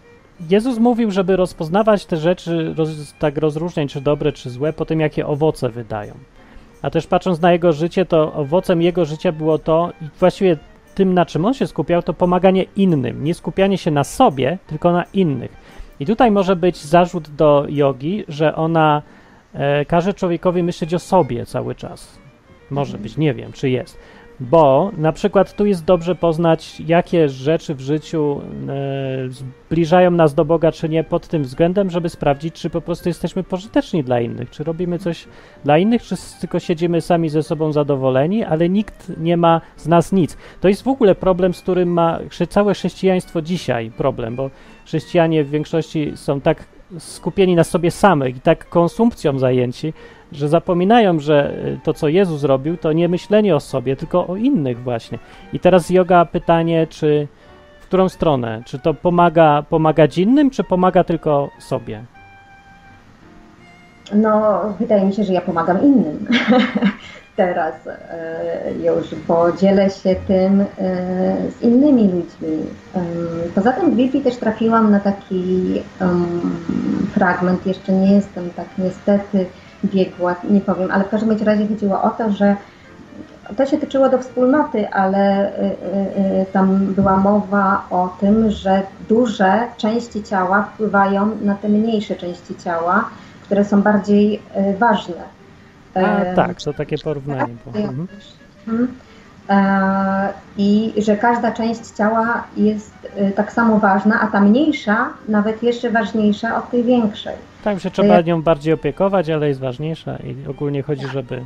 Jezus mówił, żeby rozpoznawać te rzeczy, roz, tak rozróżniać, czy dobre, czy złe, po tym, jakie owoce wydają. A też patrząc na jego życie, to owocem jego życia było to, i właściwie tym, na czym on się skupiał, to pomaganie innym. Nie skupianie się na sobie, tylko na innych. I tutaj może być zarzut do jogi, że ona e, każe człowiekowi myśleć o sobie cały czas. Może być, nie wiem, czy jest. Bo na przykład tu jest dobrze poznać, jakie rzeczy w życiu e, zbliżają nas do Boga, czy nie, pod tym względem, żeby sprawdzić, czy po prostu jesteśmy pożyteczni dla innych, czy robimy coś dla innych, czy tylko siedzimy sami ze sobą zadowoleni, ale nikt nie ma z nas nic. To jest w ogóle problem, z którym ma całe chrześcijaństwo dzisiaj problem, bo chrześcijanie w większości są tak skupieni na sobie samych i tak konsumpcją zajęci, że zapominają, że y, to, co Jezus robił, to nie myślenie o sobie, tylko o innych właśnie. I teraz yoga pytanie, czy w którą stronę? Czy to pomaga pomagać innym, czy pomaga tylko sobie? no, wydaje mi się, że ja pomagam innym [LAUGHS] teraz e, już, bo dzielę się tym e, z innymi ludźmi. Poza tym w Biblii też trafiłam na taki fragment, jeszcze nie jestem tak niestety biegła, nie powiem, ale w każdym razie chodziło o to, że to się tyczyło do wspólnoty, ale e, tam była mowa o tym, że duże części ciała wpływają na te mniejsze części ciała, które są bardziej ważne. A, tak, to takie porównanie. Mhm. mhm. E, I że każda część ciała jest e, tak samo ważna, a ta mniejsza nawet jeszcze ważniejsza od tej większej. Tak, że trzeba nią bardziej opiekować, ale jest ważniejsza i ogólnie chodzi, tak. żeby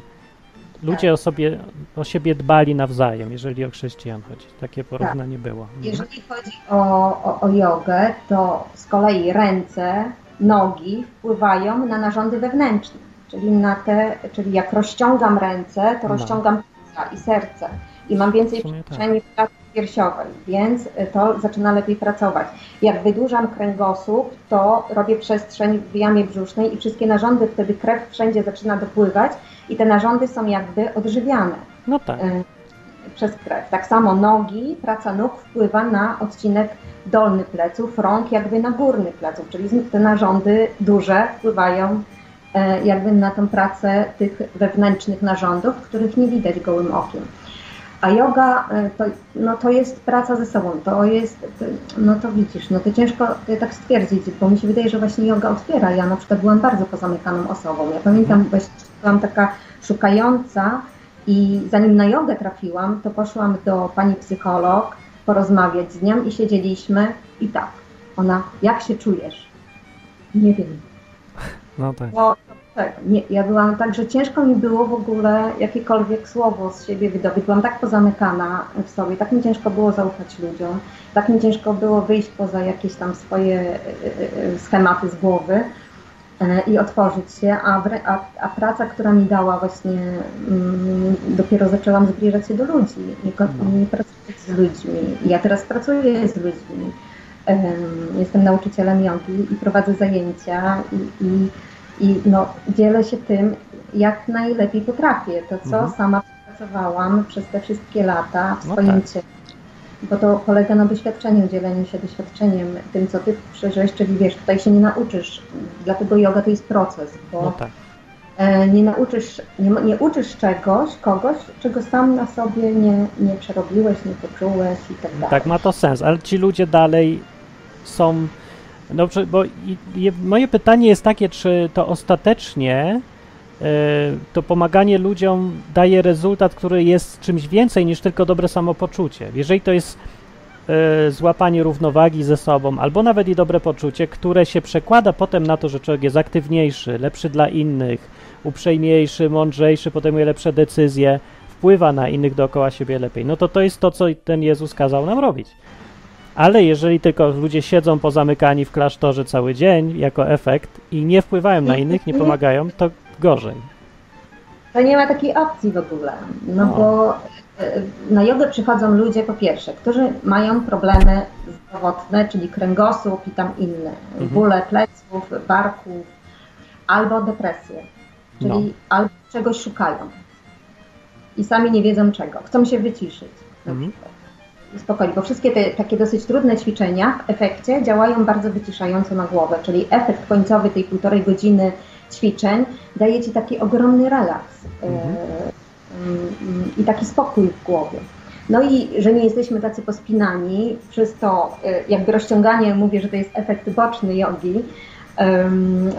ludzie tak. o, sobie, o siebie dbali nawzajem, jeżeli o chrześcijan chodzi. Takie porównanie tak. było. Jeżeli chodzi o, o, o jogę, to z kolei ręce, nogi wpływają na narządy wewnętrzne czyli na te, czyli jak rozciągam ręce, to no. rozciągam i serce i mam więcej przestrzeni tak. Piersiowej, więc to zaczyna lepiej pracować. Jak wydłużam kręgosłup, to robię przestrzeń w jamie brzusznej i wszystkie narządy, wtedy krew wszędzie zaczyna dopływać i te narządy są jakby odżywiane. No tak. E, przez krew. Tak samo nogi, praca nóg wpływa na odcinek dolny pleców, rąk jakby na górny pleców, czyli te narządy duże wpływają E, jakby na tę pracę tych wewnętrznych narządów, których nie widać gołym okiem. A yoga e, to, no to jest praca ze sobą, to jest, no to widzisz, no to ciężko tak stwierdzić, bo mi się wydaje, że właśnie yoga otwiera. Ja na przykład byłam bardzo pozamykaną osobą. Ja pamiętam, mhm. właśnie byłam taka szukająca i zanim na jogę trafiłam, to poszłam do pani psycholog porozmawiać z nią i siedzieliśmy i tak, ona, jak się czujesz? Nie wiem no tak. Tak, nie, ja byłam tak, że ciężko mi było w ogóle jakiekolwiek słowo z siebie wydobyć. Byłam tak pozamykana w sobie, tak mi ciężko było zaufać ludziom, tak mi ciężko było wyjść poza jakieś tam swoje e, e, schematy z głowy e, i otworzyć się, a, a, a, praca, która mi dała właśnie, mm, dopiero zaczęłam zbliżać się do ludzi i, i no. pracować z ludźmi. Ja teraz pracuję z ludźmi. Jestem nauczycielem jogi i prowadzę zajęcia i, i, i no, dzielę się tym, jak najlepiej potrafię. To, co mhm. sama pracowałam przez te wszystkie lata w no swoim tak. ciele. Bo to polega na doświadczeniu, dzieleniu się doświadczeniem, tym, co ty przeżyłeś, czyli wiesz, tutaj się nie nauczysz, dlatego yoga to jest proces, bo no tak. E, nie nauczysz, nie, nie, uczysz czegoś, kogoś, czego sam na sobie nie, nie przerobiłeś, nie poczułeś i tak dalej. Tak, ma to sens, ale ci ludzie dalej są. No, bo moje pytanie jest takie, czy to ostatecznie e, to pomaganie ludziom daje rezultat, który jest czymś więcej niż tylko dobre samopoczucie. Jeżeli to jest e, złapanie równowagi ze sobą, albo nawet i dobre poczucie, które się przekłada potem na to, że człowiek jest aktywniejszy, lepszy dla innych, uprzejmiejszy, mądrzejszy, podejmuje lepsze decyzje, wpływa na innych dookoła siebie lepiej, no to to jest to, co ten Jezus kazał nam robić. Ale jeżeli tylko ludzie siedzą pozamykani w klasztorze cały dzień jako efekt i nie wpływają na innych, nie pomagają, to gorzej. To nie ma takiej opcji w ogóle, no, no. bo e, na jogę przychodzą ludzie po pierwsze, którzy mają problemy zdrowotne, czyli kręgosłup i tam inne, mhm. bóle pleców, barków, albo depresję, czyli no. albo czegoś szukają i sami nie wiedzą czego, chcą się wyciszyć. Mhm spokojnie, bo wszystkie te takie dosyć trudne ćwiczenia w efekcie działają bardzo wyciszająco na głowę, czyli efekt końcowy tej półtorej godziny ćwiczeń daje Ci taki ogromny relaks mhm. i taki spokój w głowie. No i że nie jesteśmy tacy pospinani, przez to e, jakby rozciąganie, mówię, że to jest efekt boczny jogi,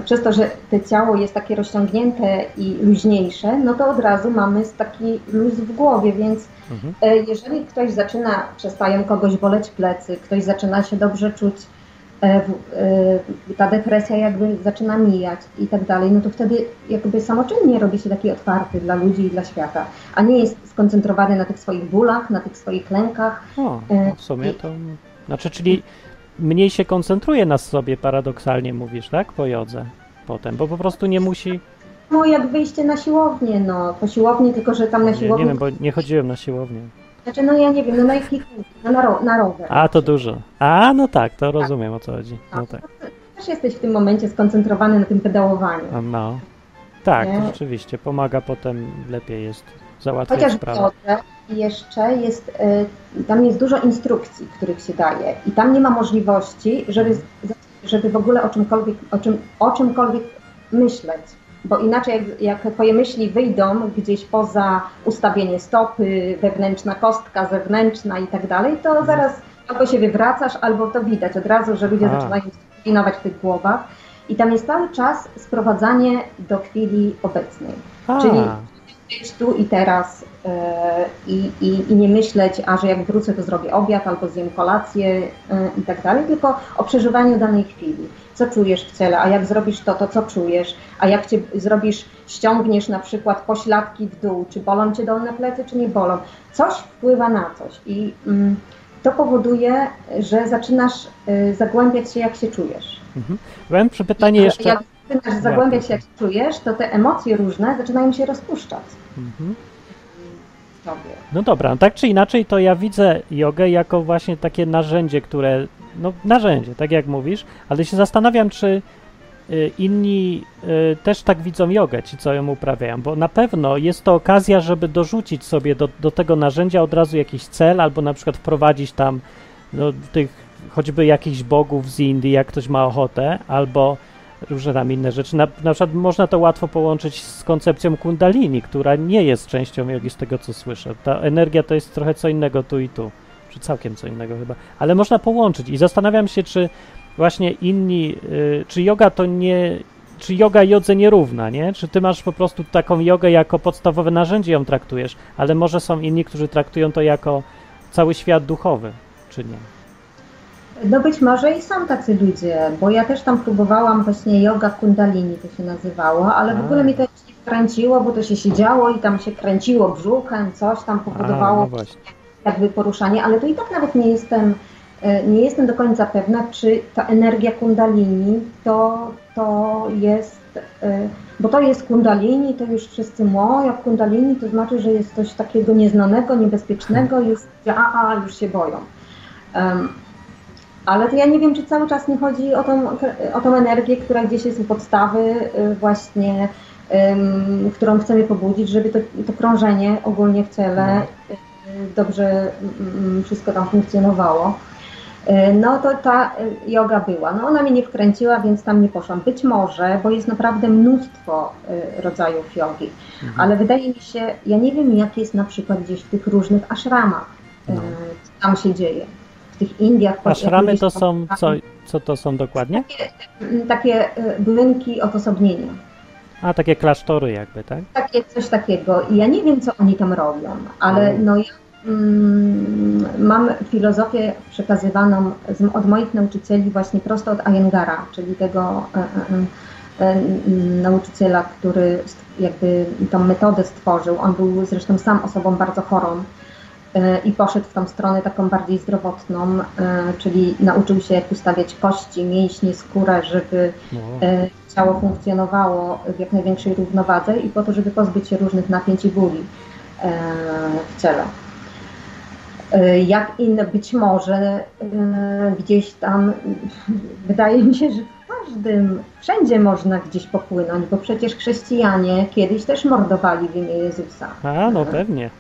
przez to, że to ciało jest takie rozciągnięte i luźniejsze, no to od razu mamy taki luz w głowie, więc mhm. E, jeżeli ktoś zaczyna, przestają kogoś boleć plecy, ktoś zaczyna się dobrze czuć, e, e, ta depresja jakby zaczyna mijać i tak dalej, no to wtedy jakby samoczynnie robi się taki otwarty dla ludzi i dla świata, a nie jest skoncentrowany na tych swoich bólach, na tych swoich lękach. O, w sumie to, znaczy, czyli mniej się koncentruje na sobie, paradoksalnie mówisz, tak? Po jodze potem, bo po prostu nie musi... No jak wyjście na siłownię, no, po siłowni, tylko że tam na siłowni... Nie, nie wiem, bo nie chodziłem na siłownię. Znaczy, no ja nie wiem, no na no, na, ro, na rower. A, to dużo. A, no tak, to rozumiem o co chodzi. No, tak. Też jesteś w tym momencie skoncentrowany na tym pedałowaniu. No. Tak, Nie? to rzeczywiście pomaga potem lepiej jest załatwiać Chociaż sprawę. jodze jeszcze jest, y, tam jest dużo instrukcji, których się daje i tam nie ma możliwości, żeby, żeby w ogóle o czymkolwiek, o, czym, o czymkolwiek myśleć. Bo inaczej jak, jak twoje myśli wyjdą gdzieś poza ustawienie stopy, wewnętrzna kostka, zewnętrzna i tak dalej, to zaraz albo się wywracasz, albo to widać od razu, że ludzie A. zaczynają się kombinować w tych głowach. I tam jest cały czas sprowadzanie do chwili obecnej. A, Czyli być tu i teraz e, i, i, i nie myśleć, a że jak wrócę, to zrobię obiad albo zjem kolację e, i tak dalej, tylko o przeżywaniu danej chwili. Co czujesz w ciele, a jak zrobisz to, to co czujesz, a jak cię zrobisz, ściągniesz na przykład pośladki w dół, czy bolą cię dolne plecy, czy nie bolą. Coś wpływa na coś i mm, to powoduje, że zaczynasz y, zagłębiać się, jak się czujesz. mhm. Mam pytanie jeszcze. Jak zaczynasz zagłębiać się, jak się czujesz, to te emocje różne zaczynają się rozpuszczać. Mhm. No dobra, no tak czy inaczej, to ja widzę jogę jako właśnie takie narzędzie, które, no narzędzie, tak jak mówisz, ale się zastanawiam, czy y, inni y, też tak widzą jogę, ci co ją uprawiają, bo na pewno jest to okazja, żeby dorzucić sobie do, do tego narzędzia od razu jakiś cel, albo na przykład wprowadzić tam no, tych choćby jakichś bogów z Indii, jak ktoś ma ochotę, albo różne tam inne rzeczy. Na, na przykład można to łatwo połączyć z koncepcją kundalini, która nie jest częścią jogi z tego, co słyszę. Ta energia to jest trochę co innego tu i tu, czy całkiem co innego chyba, ale można połączyć i zastanawiam się, czy właśnie inni, y, czy yoga to nie, czy yoga jodze nierówna, nie? Czy ty masz po prostu taką jogę jako podstawowe narzędzie ją traktujesz, ale może są inni, którzy traktują to jako cały świat duchowy, czy nie? No być może i są tacy ludzie, bo ja też tam próbowałam właśnie yoga kundalini to się nazywało, ale w A. ogóle mi to nie kręciło, bo to się siedziało i tam się kręciło brzuchem, coś tam A, powodowało no właśnie. jakby poruszanie, ale to i tak nawet nie jestem, e, nie jestem do końca pewna, czy ta energia kundalini to, to jest, e, bo to jest kundalini, to już wszyscy mówią, jak kundalini to znaczy, że jest coś takiego nieznanego, niebezpiecznego, już, a, już się boją. Ale to ja nie wiem, czy cały czas nie chodzi o tą, o tą energię, która gdzieś jest u podstawy y, właśnie, ym, którą chcemy pobudzić, żeby to, to krążenie ogólnie w ciele y, dobrze mm, wszystko tam funkcjonowało. Y, No to ta yoga była. No ona mnie nie wkręciła, więc tam nie poszłam. Być może, bo jest naprawdę mnóstwo rodzajów jogi, Mhm. ale wydaje mi się, ja nie wiem jak jest na przykład gdzieś w tych różnych ashramach, No. co tam się dzieje. Tych Indiach. A szramy to są, co, co to są dokładnie? takie, takie y, budynki odosobnienia. A, takie klasztory jakby, tak? Takie, coś takiego. I ja nie wiem, co oni tam robią, ale Mm. no ja mm, mam filozofię przekazywaną z, od moich nauczycieli właśnie prosto od Ayengara, czyli tego e, e, e, nauczyciela, który jakby tą metodę stworzył. On był zresztą sam osobą bardzo chorą e, i poszedł w tą stronę taką bardziej zdrowotną, e, czyli nauczył się jak ustawiać kości, mięśnie, skórę, żeby No. e, ciało funkcjonowało w jak największej równowadze i po to, żeby pozbyć się różnych napięć i bóli e, w ciele. E, Jak inne, być może e, gdzieś tam, wydaje mi się, że w każdym, wszędzie można gdzieś popłynąć, bo przecież chrześcijanie kiedyś też mordowali w imię Jezusa. A, no pewnie.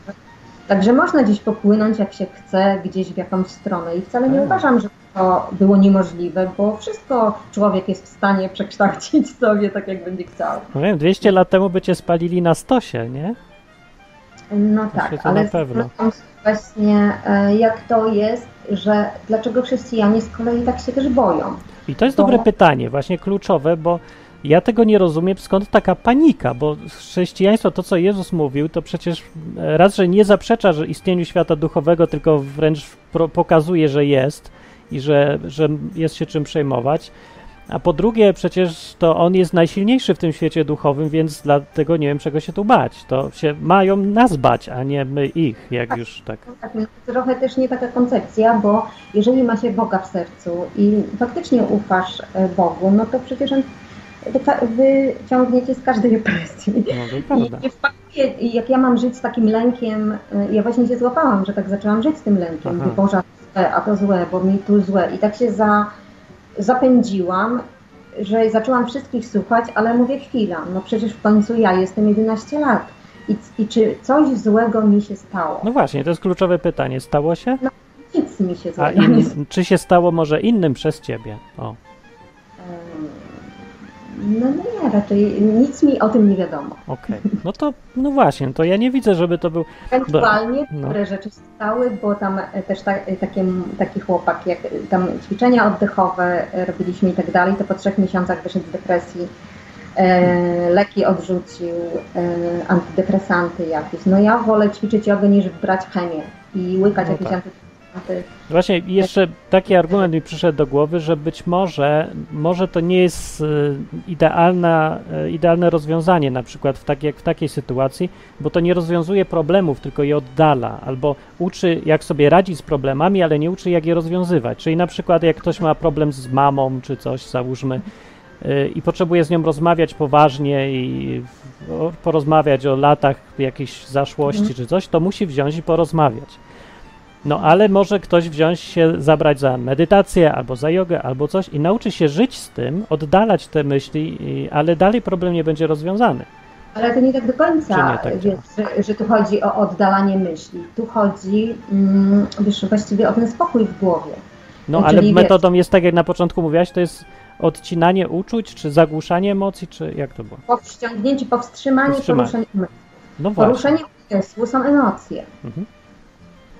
Także można gdzieś popłynąć, jak się chce, gdzieś w jakąś stronę. I wcale nie Tak. uważam, że to było niemożliwe, bo wszystko człowiek jest w stanie przekształcić [LAUGHS] sobie tak, jak będzie chciał. No wiem, 200 lat temu by cię spalili na stosie, nie? No Znaczy, tak, to ale na pewno. zastanawiam się właśnie, e, jak to jest, że dlaczego chrześcijanie z kolei tak się też boją. I to jest To- dobre pytanie, właśnie kluczowe, bo ja tego nie rozumiem, skąd taka panika, bo chrześcijaństwo, to co Jezus mówił, to przecież e, raz, że nie zaprzecza że istnieniu świata duchowego, tylko wręcz pokazuje, że jest i że, że jest się czym przejmować. A po drugie, przecież to on jest najsilniejszy w tym świecie duchowym, więc dlatego nie wiem, czego się tu bać. To się mają nas bać, a nie my ich, jak już tak. No tak, no, trochę też nie taka koncepcja, bo jeżeli ma się Boga w sercu i faktycznie ufasz e, Bogu, no to przecież on wyciągniecie z każdej opresji. No I nie wpakuje, i jak ja mam żyć z takim lękiem, y, ja właśnie się złapałam, że tak zaczęłam żyć z tym lękiem, Aha. że Boże, a to złe, a to złe, bo mi tu złe. I tak się za, zapędziłam że zaczęłam wszystkich słuchać, ale mówię chwila, no przecież w końcu ja jestem 11 lat. I, I czy coś złego mi się stało? No właśnie, to jest kluczowe pytanie. Stało się? No, nic mi się złego stało. in, czy się stało może innym przez ciebie? O. No nie, raczej nic mi o tym nie wiadomo. Okej, no to, no właśnie, to ja nie widzę, żeby to był, Ewentualnie No. niektóre rzeczy stały, bo tam e, też ta, e, takie, taki chłopak, jak e, tam ćwiczenia oddechowe robiliśmy i tak dalej, to po trzech miesiącach wyszedł z depresji, e, leki odrzucił, e, antydepresanty jakieś. No ja wolę ćwiczyć jogę niż brać chemię i łykać No jakieś tak. antydepresanty. Właśnie jeszcze taki argument mi przyszedł do głowy, że być może, może to nie jest e, idealna, e, idealne rozwiązanie, na przykład w tak, jak w takiej sytuacji, bo to nie rozwiązuje problemów, tylko je oddala, albo uczy, jak sobie radzić z problemami, ale nie uczy, jak je rozwiązywać. Czyli na przykład, jak ktoś ma problem z mamą czy coś, załóżmy, e, i potrzebuje z nią rozmawiać poważnie i porozmawiać o latach jakiejś zaszłości Mhm. czy coś, to musi wziąć i porozmawiać. No ale może ktoś wziąć się, zabrać za medytację albo za jogę albo coś i nauczy się żyć z tym, oddalać te myśli, ale dalej problem nie będzie rozwiązany. Ale to nie tak do końca, tak wiesz, że, że tu chodzi o oddalanie myśli. Tu chodzi mm, wiesz, właściwie o ten spokój w głowie. No Czyli ale wiesz- metodą jest tak, jak na początku mówiłaś, to jest odcinanie uczuć, czy zagłuszanie emocji, czy jak to było? Powściągnięcie, powstrzymanie, Powstrzymanie. poruszenie umysłu. No właśnie. Poruszenie umysłu są emocje. Mhm.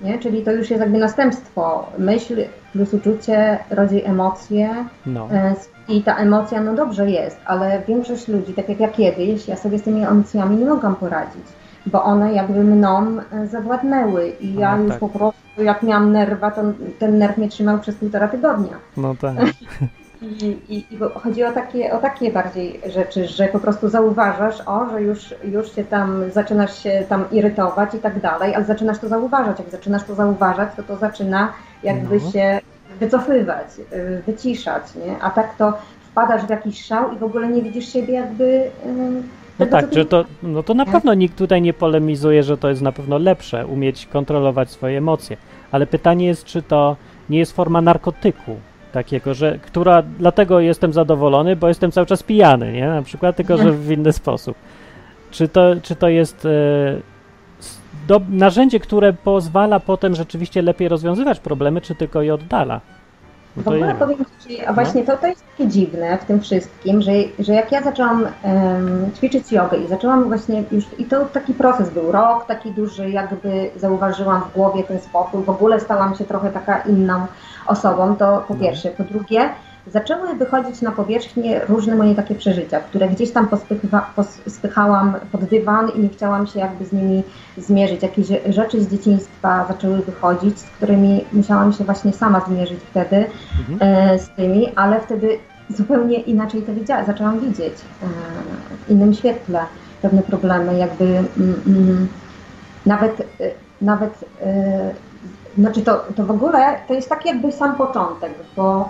Nie? Czyli to już jest jakby następstwo. Myśl plus uczucie rodzi emocje No. e, i ta emocja, no dobrze jest, ale większość ludzi, tak jak ja kiedyś, ja sobie z tymi emocjami nie mogłam poradzić, bo one jakby mną e, zawładnęły i ja A, już tak. po prostu jak miałam nerwa, to ten nerw mnie trzymał przez półtora tygodnia. No tak. [LAUGHS] I, i, chodzi o takie, o takie bardziej rzeczy, że po prostu zauważasz, o, że już, już się tam zaczynasz się tam irytować i tak dalej, ale zaczynasz to zauważać. Jak zaczynasz to zauważać, to to zaczyna jakby No. się wycofywać, y, wyciszać, nie? A tak to wpadasz w jakiś szał i w ogóle nie widzisz siebie jakby. y, No tego, tak, ty- że to, no to na Nie? pewno nikt tutaj nie polemizuje, że to jest na pewno lepsze, umieć kontrolować swoje emocje. Ale pytanie jest, czy to nie jest forma narkotyku takiego, że, która, dlatego jestem zadowolony, bo jestem cały czas pijany, nie? Na przykład, tylko że w inny sposób. Czy to, czy to jest e, do, narzędzie, które pozwala potem rzeczywiście lepiej rozwiązywać problemy, czy tylko je oddala? No W ogóle powiem Ci, a właśnie to, to jest takie dziwne w tym wszystkim, że, że jak ja zaczęłam em, ćwiczyć jogę i zaczęłam właśnie już, i to taki proces był, rok taki duży, jakby zauważyłam w głowie ten spokój, w ogóle stałam się trochę taka inną osobą, to po No. pierwsze. Po drugie, zaczęły wychodzić na powierzchnię różne moje takie przeżycia, które gdzieś tam pospycha, pospychałam pod dywan i nie chciałam się jakby z nimi zmierzyć. Jakieś rzeczy z dzieciństwa zaczęły wychodzić, z którymi musiałam się właśnie sama zmierzyć wtedy Mhm. e, z tymi, ale wtedy zupełnie inaczej to widziałam, zaczęłam widzieć e, w innym świetle pewne problemy, jakby mm, mm, nawet, e, nawet e, znaczy to, to w ogóle to jest taki jakby sam początek, bo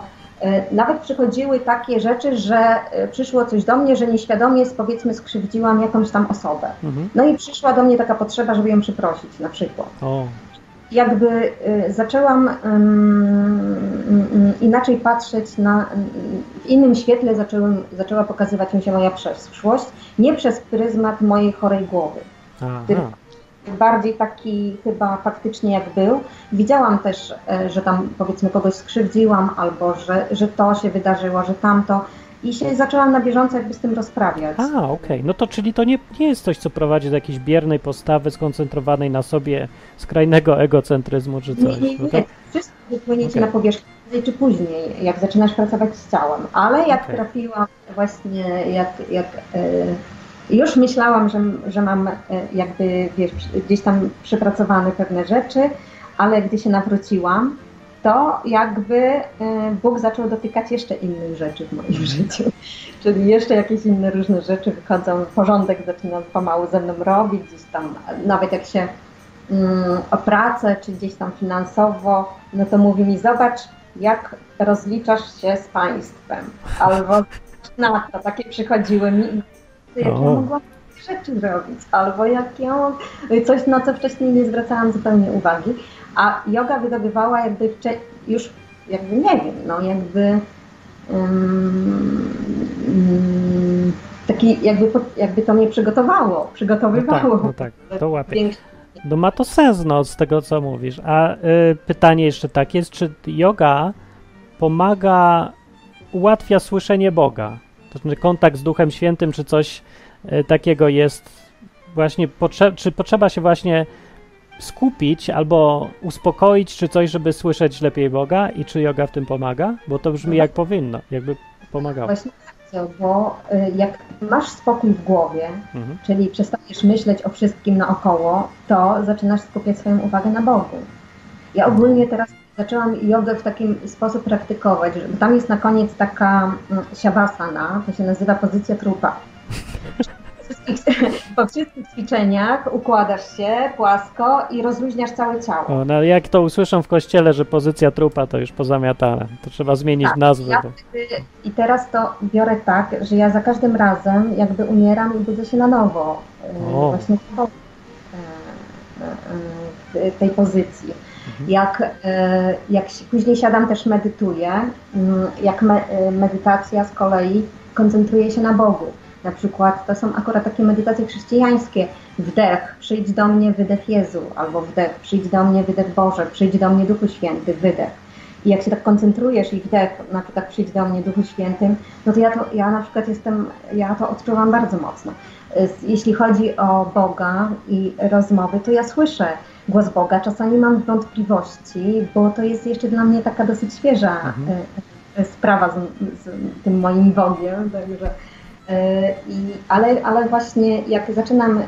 nawet przychodziły takie rzeczy, że e, przyszło coś do mnie, że nieświadomie powiedzmy skrzywdziłam jakąś tam osobę. Mhm. No i przyszła do mnie taka potrzeba, żeby ją przeprosić na przykład O, jakby y, zaczęłam ym, inaczej patrzeć na, w innym świetle zaczęłam, zaczęła pokazywać mi się moja przeszłość, nie przez pryzmat mojej chorej głowy. aha. Bardziej taki chyba faktycznie jak był. Widziałam też, e, że tam powiedzmy kogoś skrzywdziłam, albo że, że to się wydarzyło, że tamto. I się zaczęłam na bieżąco jakby z tym rozprawiać. A, okej. No to czyli to nie, nie jest coś, co prowadzi do jakiejś biernej postawy skoncentrowanej na sobie, skrajnego egocentryzmu czy Nie, coś. nie, No nie. to, Wszystko wypłynie Okej. na powierzchnię czy później, jak zaczynasz pracować z ciałem. Ale jak Okej. trafiłam właśnie, jak, jak e, już myślałam, że, że mam e, jakby wiesz, gdzieś tam przepracowane pewne rzeczy, ale gdy się nawróciłam, to jakby e, Bóg zaczął dotykać jeszcze innych rzeczy w moim życiu. [LAUGHS] Czyli jeszcze jakieś inne różne rzeczy wychodzą, porządek zaczyna pomału ze mną robić, gdzieś tam, nawet jak się mm, o pracę, czy gdzieś tam finansowo, no to mówi mi, zobacz, jak rozliczasz się z państwem. Albo na to, takie przychodziły mi jak ja mogłam rzeczy robić, albo jak ja coś, na co wcześniej nie zwracałam zupełnie uwagi. A yoga wydobywała jakby już, jakby nie wiem, no jakby um, taki jakby, jakby to mnie przygotowało, przygotowywało. No tak, no tak to łapie. No ma to sens no, z tego, co mówisz. A y, pytanie jeszcze takie jest, czy yoga pomaga, ułatwia słyszenie Boga? To znaczy kontakt z Duchem Świętym, czy coś y, takiego jest właśnie, potrze- czy potrzeba się właśnie skupić albo uspokoić, czy coś, żeby słyszeć lepiej Boga i czy yoga w tym pomaga? Bo to brzmi jak powinno, jakby pomagało. Właśnie bardzo, bo y, jak masz spokój w głowie, mhm. czyli przestajesz myśleć o wszystkim naokoło, to zaczynasz skupiać swoją uwagę na Bogu. Ja ogólnie teraz zaczęłam jogę w taki sposób praktykować, że tam jest na koniec taka mm, siawasana, to się nazywa pozycja trupa. po wszystkich ćwiczeniach układasz się płasko i rozluźniasz całe ciało. O, no jak to usłyszą w kościele, że pozycja trupa to już pozamiatane. To trzeba zmienić tak, nazwę. Ja I teraz to biorę tak, że ja za każdym razem jakby umieram i budzę się na nowo. E, o. Właśnie w e, e, tej pozycji. Mhm. Jak, jak później siadam, też medytuję. Mm, jak me, medytacja z kolei koncentruje się na Bogu na przykład to są akurat takie medytacje chrześcijańskie. Wdech, przyjdź do mnie, wydech Jezu, albo wdech, przyjdź do mnie, wydech Boże, przyjdź do mnie Duchu Święty, wydech. I jak się tak koncentrujesz i wdech, na przykład przyjdź do mnie Duchu Świętym, no to ja, to, ja na przykład jestem, ja to odczuwam bardzo mocno. Jeśli chodzi o Boga i rozmowy, to ja słyszę głos Boga. Czasami mam wątpliwości, bo to jest jeszcze dla mnie taka dosyć świeża mhm. E, e, sprawa z, z, tym moim Bogiem, także E, I, ale, ale właśnie jak zaczynam,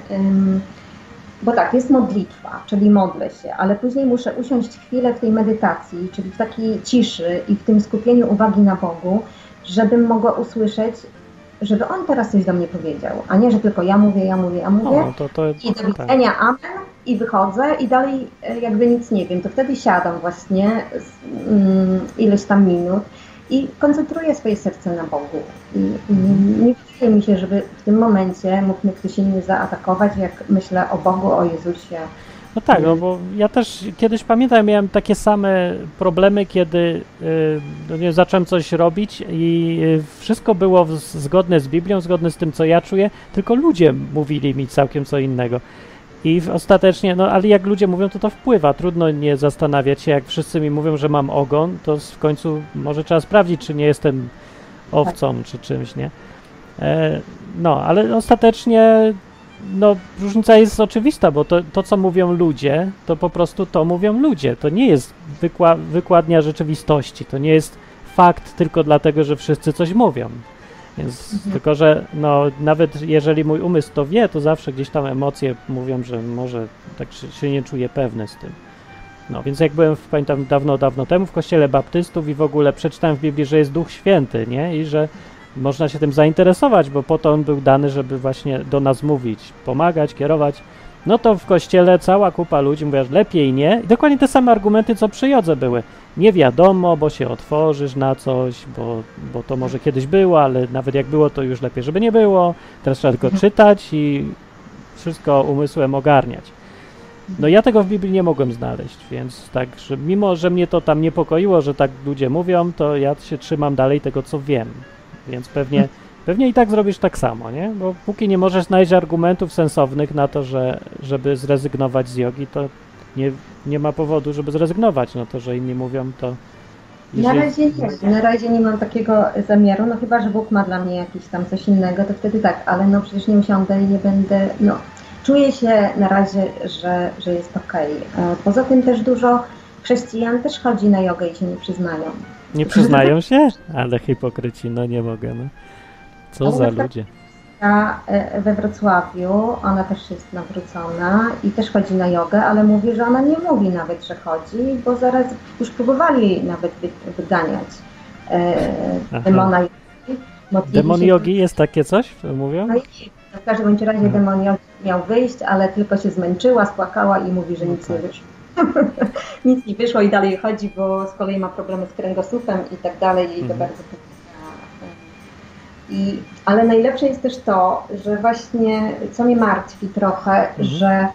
bo tak, jest modlitwa, czyli modlę się, ale później muszę usiąść chwilę w tej medytacji, czyli w takiej ciszy i w tym skupieniu uwagi na Bogu, żebym mogła usłyszeć, żeby On teraz coś do mnie powiedział, a nie, że tylko ja mówię, ja mówię, ja mówię o, to, to, i do tak. widzenia, tak. amen i wychodzę i dalej e, jakby nic nie wiem. To wtedy siadam właśnie um, ileś tam minut i koncentruję swoje serce na Bogu. I, i nie wydaje mi się, żeby w tym momencie mógł mnie ktoś inny zaatakować, jak myślę o Bogu, o Jezusie. No tak, no bo ja też kiedyś pamiętam, miałem takie same problemy, kiedy yy, zacząłem coś robić i yy, wszystko było w, zgodne z Biblią, zgodne z tym, co ja czuję, tylko ludzie mówili mi całkiem co innego. I ostatecznie, no ale jak ludzie mówią, to to wpływa. Trudno nie zastanawiać się, jak wszyscy mi mówią, że mam ogon, to w końcu może trzeba sprawdzić, czy nie jestem owcą, czy czymś, nie? E, no, ale ostatecznie no, różnica jest oczywista, bo to, to, co mówią ludzie, to po prostu to mówią ludzie. To nie jest wykła wykładnia rzeczywistości, to nie jest fakt tylko dlatego, że wszyscy coś mówią. Więc mhm. tylko, że no, nawet jeżeli mój umysł to wie, to zawsze gdzieś tam emocje mówią, że może tak się, nie czuję pewny z tym. No, więc jak byłem, w, pamiętam, dawno, dawno temu w kościele baptystów i w ogóle przeczytałem w Biblii, że jest Duch Święty, nie? I że można się tym zainteresować, bo po to on był dany, żeby właśnie do nas mówić, pomagać, kierować. No to w kościele cała kupa ludzi mówi, że lepiej nie. I dokładnie te same argumenty, co przy jodze były nie wiadomo, bo się otworzysz na coś, bo, bo to może kiedyś było, ale nawet jak było, to już lepiej, żeby nie było. Teraz trzeba tylko czytać i wszystko umysłem ogarniać. No ja tego w Biblii nie mogłem znaleźć, więc tak, że mimo, że mnie to tam niepokoiło, że tak ludzie mówią, to ja się trzymam dalej tego, co wiem. Więc pewnie, pewnie i tak zrobisz tak samo, nie? Bo póki nie możesz znaleźć argumentów sensownych na to, że, żeby zrezygnować z jogi, to nie, nie ma powodu, żeby zrezygnować. No to, że inni mówią, to. Jeżeli... Na razie nie, na razie nie mam takiego zamiaru, no chyba, że Bóg ma dla mnie jakieś tam coś innego, to wtedy tak, ale no przecież nie usiądę i nie będę, no czuję się na razie, że, że jest okej. Okay. Poza tym też dużo chrześcijan też chodzi na jogę i się nie przyznają. Nie przyznają się? Ale hipokryci, no nie mogę, no. Co za ludzie. E, we Wrocławiu, ona też jest nawrócona i też chodzi na jogę, ale mówi, że ona nie mówi nawet, że chodzi, bo zaraz już próbowali nawet wyganiać e, demona jogi. Demon jogi jest takie coś, mówią? No i w każdym razie demon jogi miał wyjść, ale tylko się zmęczyła, spłakała i mówi, że no nic tak. nie wyszło. Nic nie wyszło i dalej chodzi, bo z kolei ma problemy z kręgosłupem i tak dalej i to mhm. bardzo i, ale najlepsze jest też to, że właśnie, co mnie martwi trochę, mhm. że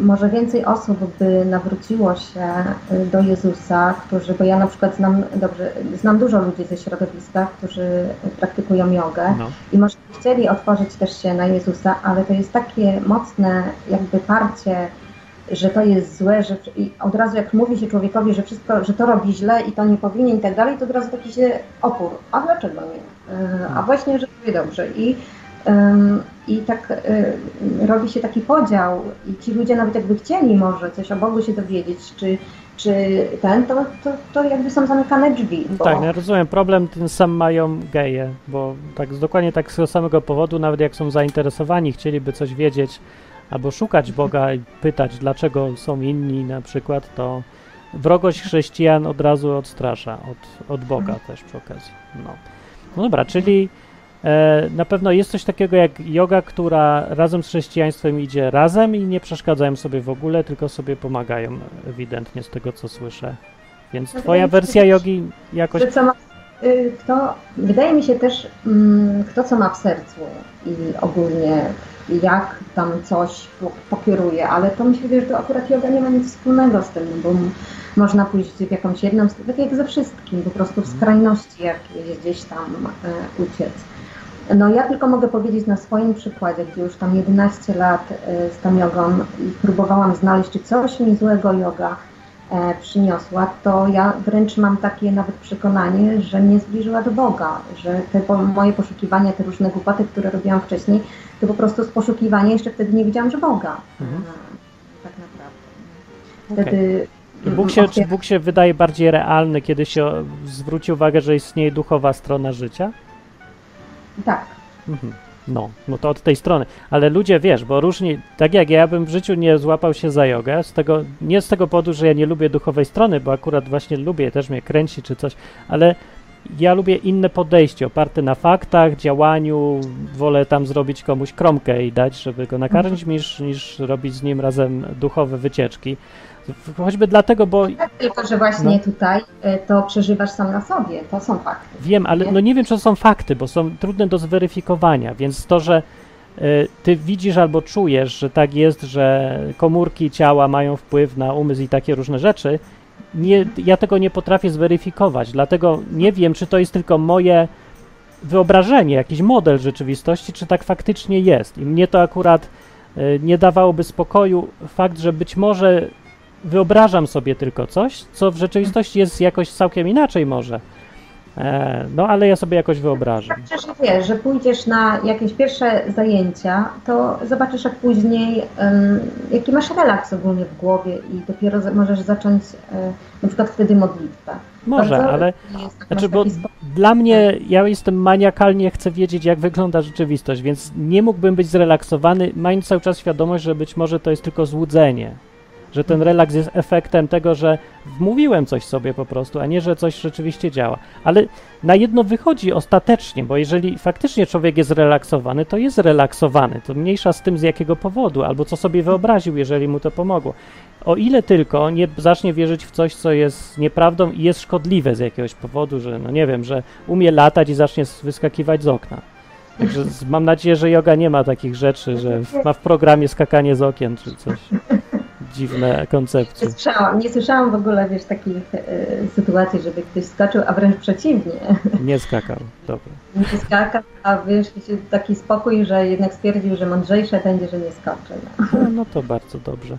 może więcej osób by nawróciło się y, do Jezusa, którzy, bo ja na przykład znam dobrze, znam dużo ludzi ze środowiska, którzy praktykują jogę no. i może chcieli otworzyć też się na Jezusa, ale to jest takie mocne jakby parcie, że to jest złe, że i od razu jak mówi się człowiekowi, że wszystko, że to robi źle i to nie powinien i tak dalej, to od razu taki się opór. A dlaczego nie? Y, a no. właśnie, że robi dobrze. I i tak y, robi się taki podział i ci ludzie nawet jakby chcieli może coś o Bogu się dowiedzieć, czy, czy ten, to, to, to jakby są zamykane drzwi. Bo... Tak, ja rozumiem. Problem ten sam mają geje, bo tak dokładnie tak z tego samego powodu, nawet jak są zainteresowani, chcieliby coś wiedzieć albo szukać Boga i pytać, dlaczego są inni na przykład, to wrogość chrześcijan od razu odstrasza od, od Boga mhm. też przy okazji. No. no dobra, czyli E, na pewno jest coś takiego jak yoga, która razem z chrześcijaństwem idzie razem i nie przeszkadzają sobie w ogóle, tylko sobie pomagają ewidentnie z tego, co słyszę. Więc no twoja wersja jogi jakoś... Co kto, wydaje mi się też, mm, kto co ma w sercu i ogólnie jak tam coś pokieruje, ale to myślę, że to akurat yoga nie ma nic wspólnego z tym, bo można pójść w jakąś jedną, tak jak ze wszystkim, po prostu w mhm. skrajności jakieś gdzieś tam e, uciec. No ja tylko mogę powiedzieć na swoim przykładzie, gdzie już tam 11 lat e, z tą jogą i próbowałam znaleźć, czy coś mi złego yoga przyniosła, to ja wręcz mam takie nawet przekonanie, że mnie zbliżyła do Boga, że te moje poszukiwania, te różne głupoty, które robiłam wcześniej, to po prostu z poszukiwania jeszcze wtedy nie widziałam, że Boga. Mhm. E, tak naprawdę. Wtedy okay. Bóg się, czy Bóg się wydaje bardziej realny, kiedy się zwróci uwagę, że istnieje duchowa strona życia? Tak. Mhm. No, no to od tej strony. Ale ludzie, wiesz, bo różni, tak jak ja bym w życiu nie złapał się za jogę, z tego, nie z tego powodu, że ja nie lubię duchowej strony, bo akurat właśnie lubię, też mnie kręci czy coś, ale ja lubię inne podejście, oparte na faktach, działaniu, wolę tam zrobić komuś kromkę i dać, żeby go nakarmić, mhm. niż, niż robić z nim razem duchowe wycieczki. Choćby dlatego, bo... Tak, tylko, że właśnie no. tutaj e, to przeżywasz sam na sobie, to są fakty. Wiem, ale nie? no nie wiem, czy to są fakty, bo są trudne do zweryfikowania, więc to, że y, ty widzisz albo czujesz, że tak jest, że komórki ciała mają wpływ na umysł i takie różne rzeczy, nie, ja tego nie potrafię zweryfikować, dlatego nie wiem, czy to jest tylko moje wyobrażenie, jakiś model rzeczywistości, czy tak faktycznie jest. I mnie to akurat y, nie dawałoby spokoju fakt, że być może wyobrażam sobie tylko coś, co w rzeczywistości jest jakoś całkiem inaczej może. E, no, ale ja sobie jakoś wyobrażam. Tak, że wiesz, że pójdziesz na jakieś pierwsze zajęcia, to zobaczysz jak później, um, jaki masz relaks ogólnie w głowie i dopiero możesz zacząć um, na przykład wtedy modlitwę. Może, Bardzo ale znaczy, bo dla mnie, ja jestem maniakalnie, chcę wiedzieć, jak wygląda rzeczywistość, więc nie mógłbym być zrelaksowany, mając cały czas świadomość, że być może to jest tylko złudzenie, że ten relaks jest efektem tego, że wmówiłem coś sobie po prostu, a nie, że coś rzeczywiście działa. Ale na jedno wychodzi ostatecznie, bo jeżeli faktycznie człowiek jest relaksowany, to jest relaksowany. To mniejsza z tym z jakiego powodu, albo co sobie wyobraził, jeżeli mu to pomogło. O ile tylko nie zacznie wierzyć w coś, co jest nieprawdą i jest szkodliwe z jakiegoś powodu, że no nie wiem, że umie latać i zacznie wyskakiwać z okna. Także mam nadzieję, że yoga nie ma takich rzeczy, że ma w programie skakanie z okien czy coś dziwne koncepcje. Nie słyszałam, nie słyszałam w ogóle, wiesz, takich e, sytuacji, żeby ktoś skoczył, a wręcz przeciwnie. [LAUGHS] Nie skakał, dobra. Nie skakał, a wiesz, taki spokój, że jednak stwierdził, że mądrzejsze będzie, że nie skoczy. No. No, no to bardzo dobrze.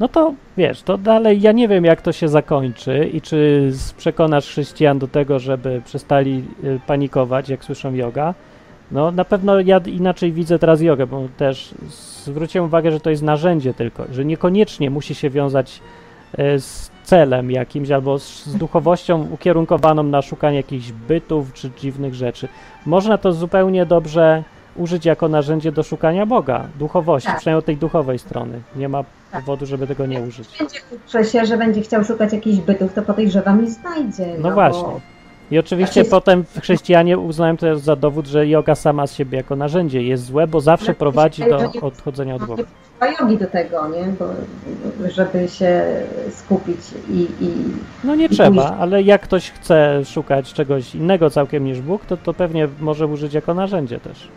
No to wiesz, to dalej ja nie wiem, jak to się zakończy i czy przekonasz chrześcijan do tego, żeby przestali y, panikować, jak słyszą yoga. No na pewno ja inaczej widzę teraz jogę, bo też zwróciłem uwagę, że to jest narzędzie tylko, że niekoniecznie musi się wiązać e, z celem jakimś albo z, z duchowością ukierunkowaną na szukanie jakichś bytów czy dziwnych rzeczy. Można to zupełnie dobrze użyć jako narzędzie do szukania Boga, duchowości, tak. przynajmniej od tej duchowej strony. Nie ma tak. powodu, żeby tego nie użyć. Będzie się, że będzie chciał szukać jakichś bytów, to podejrzewam i znajdzie. No, no właśnie. Bo i oczywiście znaczy, potem chrześcijanie uznają to za dowód, że yoga sama z siebie jako narzędzie jest złe, bo zawsze prowadzi do odchodzenia od Boga. Nie jogi do tego, nie? Bo, żeby się skupić i, i No nie i trzeba, ale jak ktoś chce szukać czegoś innego całkiem niż Bóg, to to pewnie może użyć jako narzędzie też.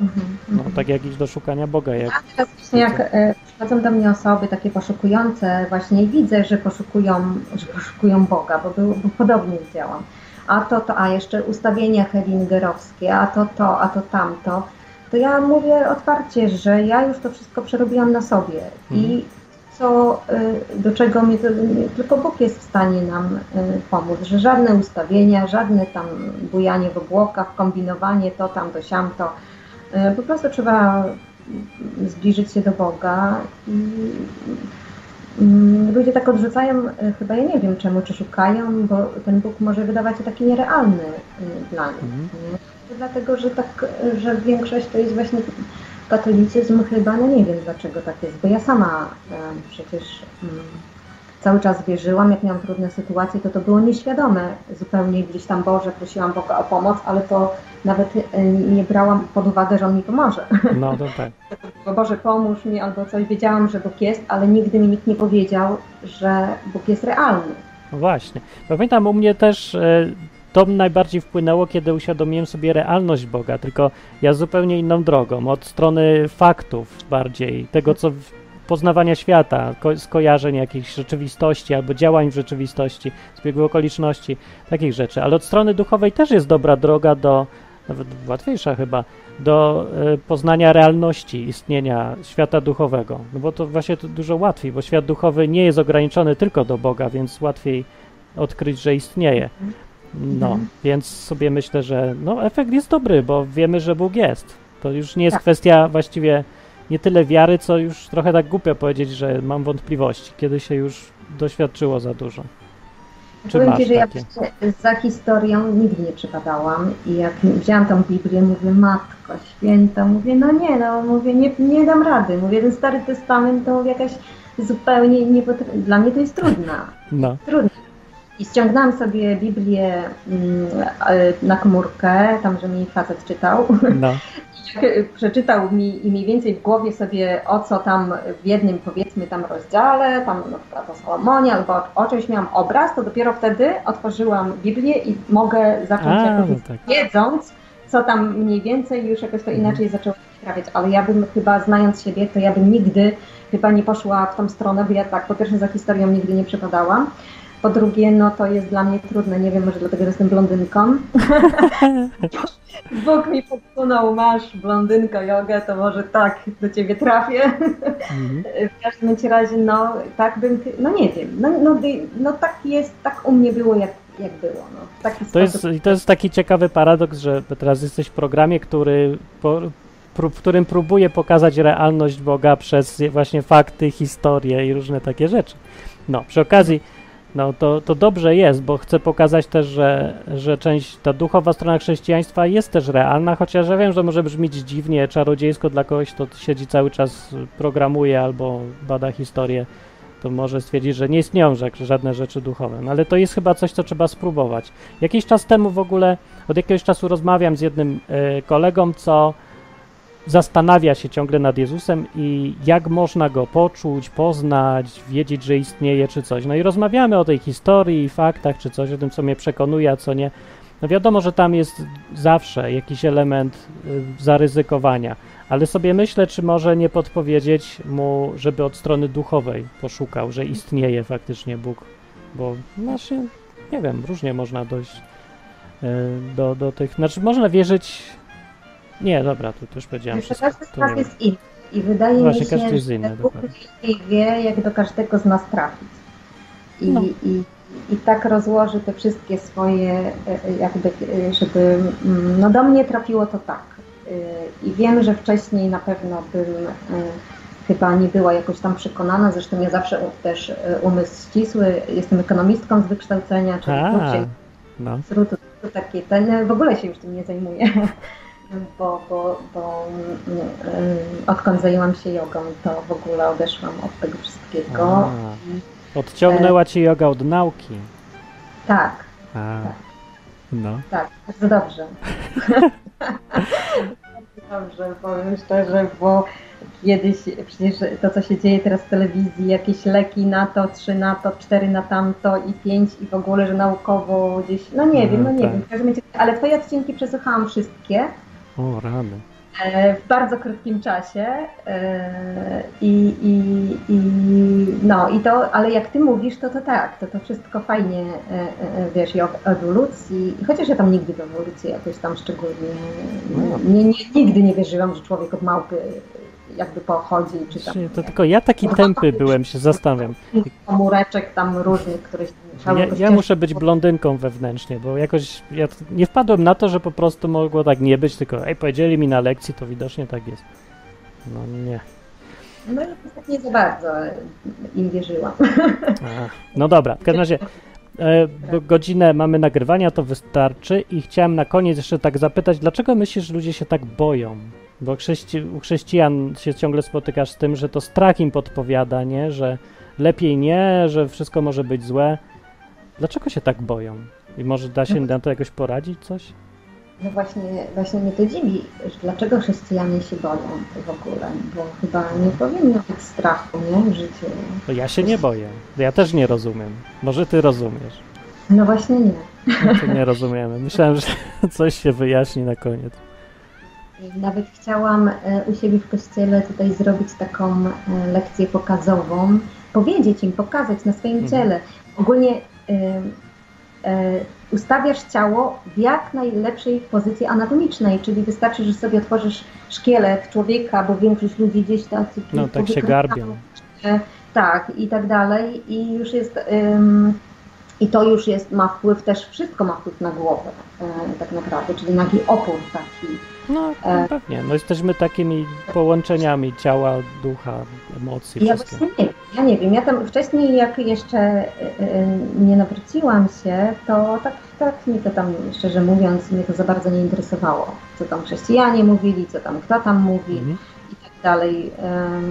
Mhm, no, mhm. tak jak iść do szukania Boga. Jak, A teraz właśnie jak e, przychodzą do mnie osoby takie poszukujące właśnie widzę, że poszukują, że poszukują Boga, bo, był, bo podobnie działam. A to, to, a jeszcze ustawienia Hellingerowskie, a to, to, a to tamto. To ja mówię otwarcie, że ja już to wszystko przerobiłam na sobie i Mhm. co, y, do czego mnie tylko Bóg jest w stanie nam y, pomóc, że żadne ustawienia, żadne tam bujanie w obłokach, kombinowanie to tam, to siam, to. Y, Po prostu trzeba zbliżyć się do Boga i ludzie tak odrzucają, y, chyba ja nie wiem czemu, czy szukają, bo ten Bóg może wydawać się taki nierealny y, dla nich. Mhm. nie? Dlatego, że tak, y, że większość to jest właśnie katolicyzm chyba, no nie wiem dlaczego tak jest, bo ja sama e, przecież mm, cały czas wierzyłam, jak miałam trudne sytuacje, to to było nieświadome zupełnie gdzieś tam Boże, prosiłam Boga o pomoc, ale to nawet e, nie brałam pod uwagę, że On mi pomoże. No to [LAUGHS] tak. Bo Boże pomóż mi albo coś, wiedziałam, że Bóg jest, ale nigdy mi nikt nie powiedział, że Bóg jest realny. No właśnie. Pamiętam u mnie też e, to najbardziej wpłynęło, kiedy uświadomiłem sobie realność Boga, tylko ja zupełnie inną drogą, od strony faktów bardziej, tego co poznawania świata, ko- skojarzeń jakichś rzeczywistości albo działań w rzeczywistości, zbiegu okoliczności, takich rzeczy. Ale od strony duchowej też jest dobra droga do, nawet łatwiejsza chyba, do e, poznania realności istnienia świata duchowego. No bo to właśnie to dużo łatwiej, bo świat duchowy nie jest ograniczony tylko do Boga, więc łatwiej odkryć, że istnieje. No, Mhm. więc sobie myślę, że no, efekt jest dobry, bo wiemy, że Bóg jest. To już nie jest Tak. kwestia właściwie nie tyle wiary, co już trochę tak głupio powiedzieć, że mam wątpliwości, kiedy się już doświadczyło za dużo. Czy Powiem Ci, że ja takie? właśnie za historią nigdy nie przypadałam i jak wzięłam tą Biblię, mówię, Matko Święta, mówię, no nie, no mówię, nie, nie dam rady, mówię, ten Stary Testament to jakaś zupełnie nie dla mnie to jest trudna, No, trudna. I ściągnęłam sobie Biblię mm, e, na komórkę, tam, że mi facet czytał. no, [LAUGHS] Jak przeczytał mi i mniej więcej w głowie sobie o co tam w jednym powiedzmy tam rozdziale, tam na przykład o Salomonie albo o, czymś miałam obraz, to dopiero wtedy otworzyłam Biblię i mogę zacząć A, jakoś no tak. wiedząc, co tam mniej więcej już jakoś to Mhm. inaczej zaczęło się trafiać, ale ja bym chyba znając siebie, to ja bym nigdy chyba nie poszła w tą stronę, bo ja tak po pierwsze za historią nigdy nie przepadałam. Po drugie, no to jest dla mnie trudne, nie wiem, może dlatego, że jestem blondynką. [LAUGHS] Bóg mi podsunął, masz blondynko jogę, to może tak do ciebie trafię. mhm. W każdym razie, no tak bym, no nie wiem, no, no, no tak jest, tak u mnie było, jak, jak było. No, taki To jest, sposób. to jest taki ciekawy paradoks, że teraz jesteś w programie, który, po, w którym próbuje pokazać realność Boga przez właśnie fakty, historie i różne takie rzeczy. No, przy okazji, no to, to dobrze jest, bo chcę pokazać też, że, że część, ta duchowa strona chrześcijaństwa jest też realna, chociaż ja wiem, że może brzmieć dziwnie, czarodziejsko dla kogoś, kto siedzi cały czas, programuje albo bada historię, to może stwierdzić, że nie istnieją ża- żadne rzeczy duchowe. No ale to jest chyba coś, co trzeba spróbować. Jakiś czas temu w ogóle, od jakiegoś czasu rozmawiam z jednym e, kolegą, co zastanawia się ciągle nad Jezusem i jak można go poczuć, poznać, wiedzieć, że istnieje czy coś. No i rozmawiamy o tej historii faktach czy coś, o tym, co mnie przekonuje, a co nie. No wiadomo, że tam jest zawsze jakiś element y, zaryzykowania, ale sobie myślę, czy może nie podpowiedzieć mu, żeby od strony duchowej poszukał, że istnieje faktycznie Bóg, bo właśnie, nie wiem, różnie można dojść y, do, do tych, znaczy można wierzyć, nie, dobra, tu też powiedziałem Że wszystko, każdy z to nas jest inny i wydaje Właśnie, mi każdy się, jest inny, że Bóg wie, jak do każdego z nas trafić. I, No. i, i tak rozłoży te wszystkie swoje, e, e, jakby, e, żeby, mm, no do mnie trafiło to tak. I wiem, że wcześniej na pewno bym chyba nie była jakoś tam przekonana, zresztą ja zawsze też umysł ścisły, jestem ekonomistką z wykształcenia, czyli A, no, to ten, w ogóle się już tym nie zajmuję, [LAUGHS] bo, bo, bo mm, odkąd zajęłam się jogą, to w ogóle odeszłam od tego wszystkiego. A. odciągnęła ci yoga od nauki. Tak, A, no, tak, bardzo dobrze. dobrze, powiem szczerze, bo kiedyś przecież to, co się dzieje teraz w telewizji, jakieś leki na to, trzy na to, cztery na tamto i pięć i w ogóle, że naukowo gdzieś, no nie wiem, no nie tak. wiem, ale twoje odcinki przesłuchałam wszystkie. O rany. e, w bardzo krótkim czasie e, i, i, i, no i to, ale jak ty mówisz, to to tak, to to wszystko fajnie, e, wiesz, i o ewolucji, chociaż ja tam nigdy w ewolucji jakoś tam szczególnie, nie, nie, nigdy nie wierzyłam, że człowiek od małpy jakby pochodzi, czy tam... To tylko ja taki tępy byłem, się zastanawiam. Komóreczek tam różnych, które się ja, ja muszę być blondynką wewnętrznie, bo jakoś ja nie wpadłem na to, że po prostu mogło tak nie być, tylko ej, powiedzieli mi na lekcji, to widocznie tak jest. No nie. No ja nie za bardzo im wierzyłam. Aha. No dobra, w każdym razie e, godzinę mamy nagrywania, to wystarczy i chciałem na koniec jeszcze tak zapytać, dlaczego myślisz, że ludzie się tak boją? Bo chrześci u chrześcijan się ciągle spotykasz z tym, że to strach im podpowiada, nie? Że lepiej nie, że wszystko może być złe. Dlaczego się tak boją? I może da się no, na to jakoś poradzić coś? No właśnie, właśnie mnie to dziwi, dlaczego chrześcijanie się boją w ogóle, bo chyba nie powinno być strachu, nie, w życiu. To ja się nie boję, ja też nie rozumiem. Może ty rozumiesz. No właśnie nie. No nie rozumiemy. Myślałem, że [LAUGHS] coś się wyjaśni na koniec. Nawet chciałam e, u siebie w kościele tutaj zrobić taką e, lekcję pokazową, powiedzieć im, pokazać na swoim mhm. ciele. Ogólnie E, ustawiasz ciało w jak najlepszej pozycji anatomicznej, czyli wystarczy, że sobie otworzysz szkielet człowieka, bo większość ludzi gdzieś tam... No tak się garbią. Tak, i tak dalej i już jest... I to już jest, ma wpływ też, wszystko ma wpływ na głowę tak naprawdę, czyli taki opór taki. No e, pewnie, no jesteśmy takimi połączeniami ciała, ducha, emocji, ja wszystkiego. Nie wiem, ja nie wiem, ja tam wcześniej jak jeszcze e, e, nie nawróciłam się, to tak, tak mnie to tam, szczerze mówiąc, mnie to za bardzo nie interesowało, co tam chrześcijanie mówili, co tam kto tam mówi. Mhm. I tak dalej.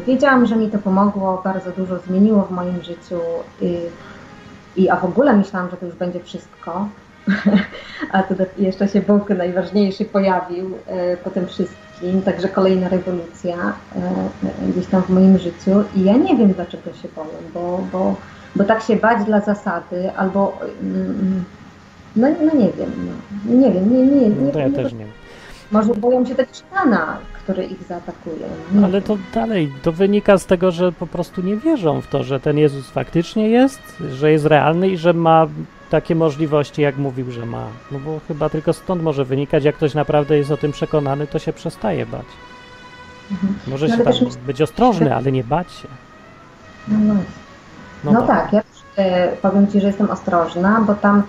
Wiedziałam, że mi to pomogło, bardzo dużo zmieniło w moim życiu. I, a w ogóle myślałam, że to już będzie wszystko. [LAUGHS] a tu jeszcze się Bóg najważniejszy pojawił e, po tym wszystkim, także kolejna rewolucja e, e, gdzieś tam w moim życiu. I ja nie wiem, dlaczego się boję, bo, bo, bo tak się bać dla zasady, albo mm, no, no nie wiem, no, nie wiem, nie, nie, nie, no to ja też nie wiem. Może boją się tego sztana, który ich zaatakuje. Nie Ale to dalej, to wynika z tego, że po prostu nie wierzą w to, że ten Jezus faktycznie jest, że jest realny i że ma takie możliwości, jak mówił, że ma. No bo chyba tylko stąd może wynikać, jak ktoś naprawdę jest o tym przekonany, to się przestaje bać. Mhm. Może no, się tam być ostrożny, ale nie bać się. No, no. no, no tak, ja e, powiem Ci, że jestem ostrożna, bo tam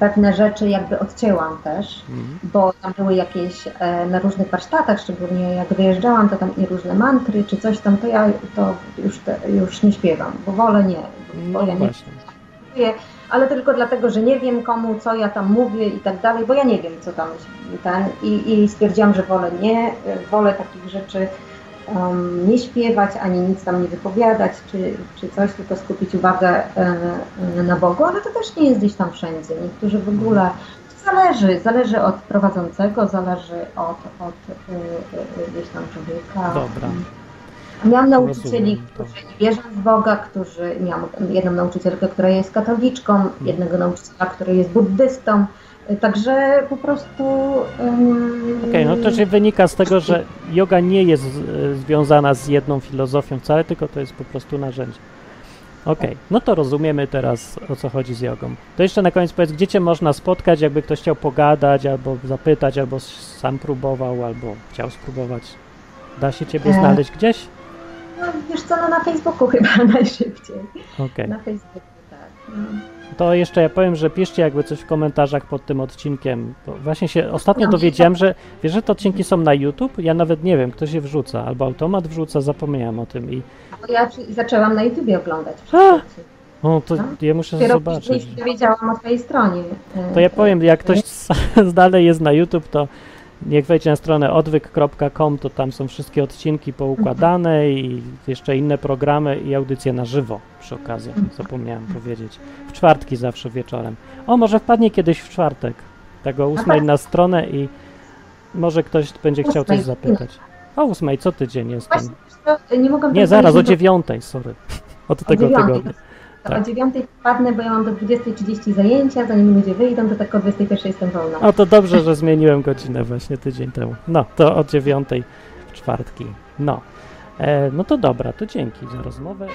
pewne rzeczy jakby odcięłam też, mhm. bo tam były jakieś e, na różnych warsztatach, szczególnie jak wyjeżdżałam, to tam i różne mantry czy coś tam, to ja to już, te, już nie śpiewam, bo wolę nie, bo no ja właśnie. nie ale tylko dlatego, że nie wiem komu, co ja tam mówię i tak dalej, bo ja nie wiem, co tam ten i, i stwierdziłam, że wolę nie, wolę takich rzeczy um, nie śpiewać, ani nic tam nie wypowiadać, czy, czy coś, tylko skupić uwagę e, na Bogu, ale to też nie jest gdzieś tam wszędzie. Niektórzy w ogóle zależy, zależy od prowadzącego, zależy od, od e, e, gdzieś tam człowieka. Dobra. Miałam nauczycieli, którzy nie wierzą w Boga, którzy miałam jedną nauczycielkę, która jest katoliczką, mhm. jednego nauczyciela, który jest buddystą. Także po prostu. Um... Okej, okay, no to się wynika z tego, że yoga nie jest związana z jedną filozofią wcale, tylko to jest po prostu narzędzie. Okej, okay, no to rozumiemy teraz o co chodzi z jogą. To jeszcze na koniec powiedz, gdzie cię można spotkać, jakby ktoś chciał pogadać, albo zapytać, albo sam próbował, albo chciał spróbować. Da się ciebie e. znaleźć gdzieś? No wiesz co, no na Facebooku [LAUGHS] chyba najszybciej. Okay. Na Facebooku, tak. No. To jeszcze ja powiem, że piszcie jakby coś w komentarzach pod tym odcinkiem. Bo właśnie się ostatnio dowiedziałem, że wiesz, że te odcinki są na YouTube? Ja nawet nie wiem, kto się wrzuca, albo automat wrzuca, zapomniałem o tym i... Ja zaczęłam na YouTubie oglądać. O, to no? ja muszę Dopiero zobaczyć. wiedziałam o twojej stronie. To ja powiem, jak ktoś [LAUGHS] dalej jest na YouTube, to Niech wejdzie na stronę odwyk.com, to tam są wszystkie odcinki poukładane i jeszcze inne programy i audycje na żywo przy okazji, zapomniałem powiedzieć. W czwartki zawsze wieczorem. O, może wpadnie kiedyś w czwartek, tego ósmej na stronę i może ktoś będzie chciał coś zapytać. O ósmej, co tydzień jestem? Nie, nie zaraz, o dziewiątej, sorry. [LAUGHS] Od tego tygodnia. Tak. o 9 wpadnę, bo ja mam do 20.30 zajęcia, zanim ludzie wyjdą, to tak o 21 jestem wolna. O, to dobrze, że zmieniłem godzinę właśnie tydzień temu. No, to o dziewiątej w czwartki. No. E, no to dobra, to dzięki za rozmowę.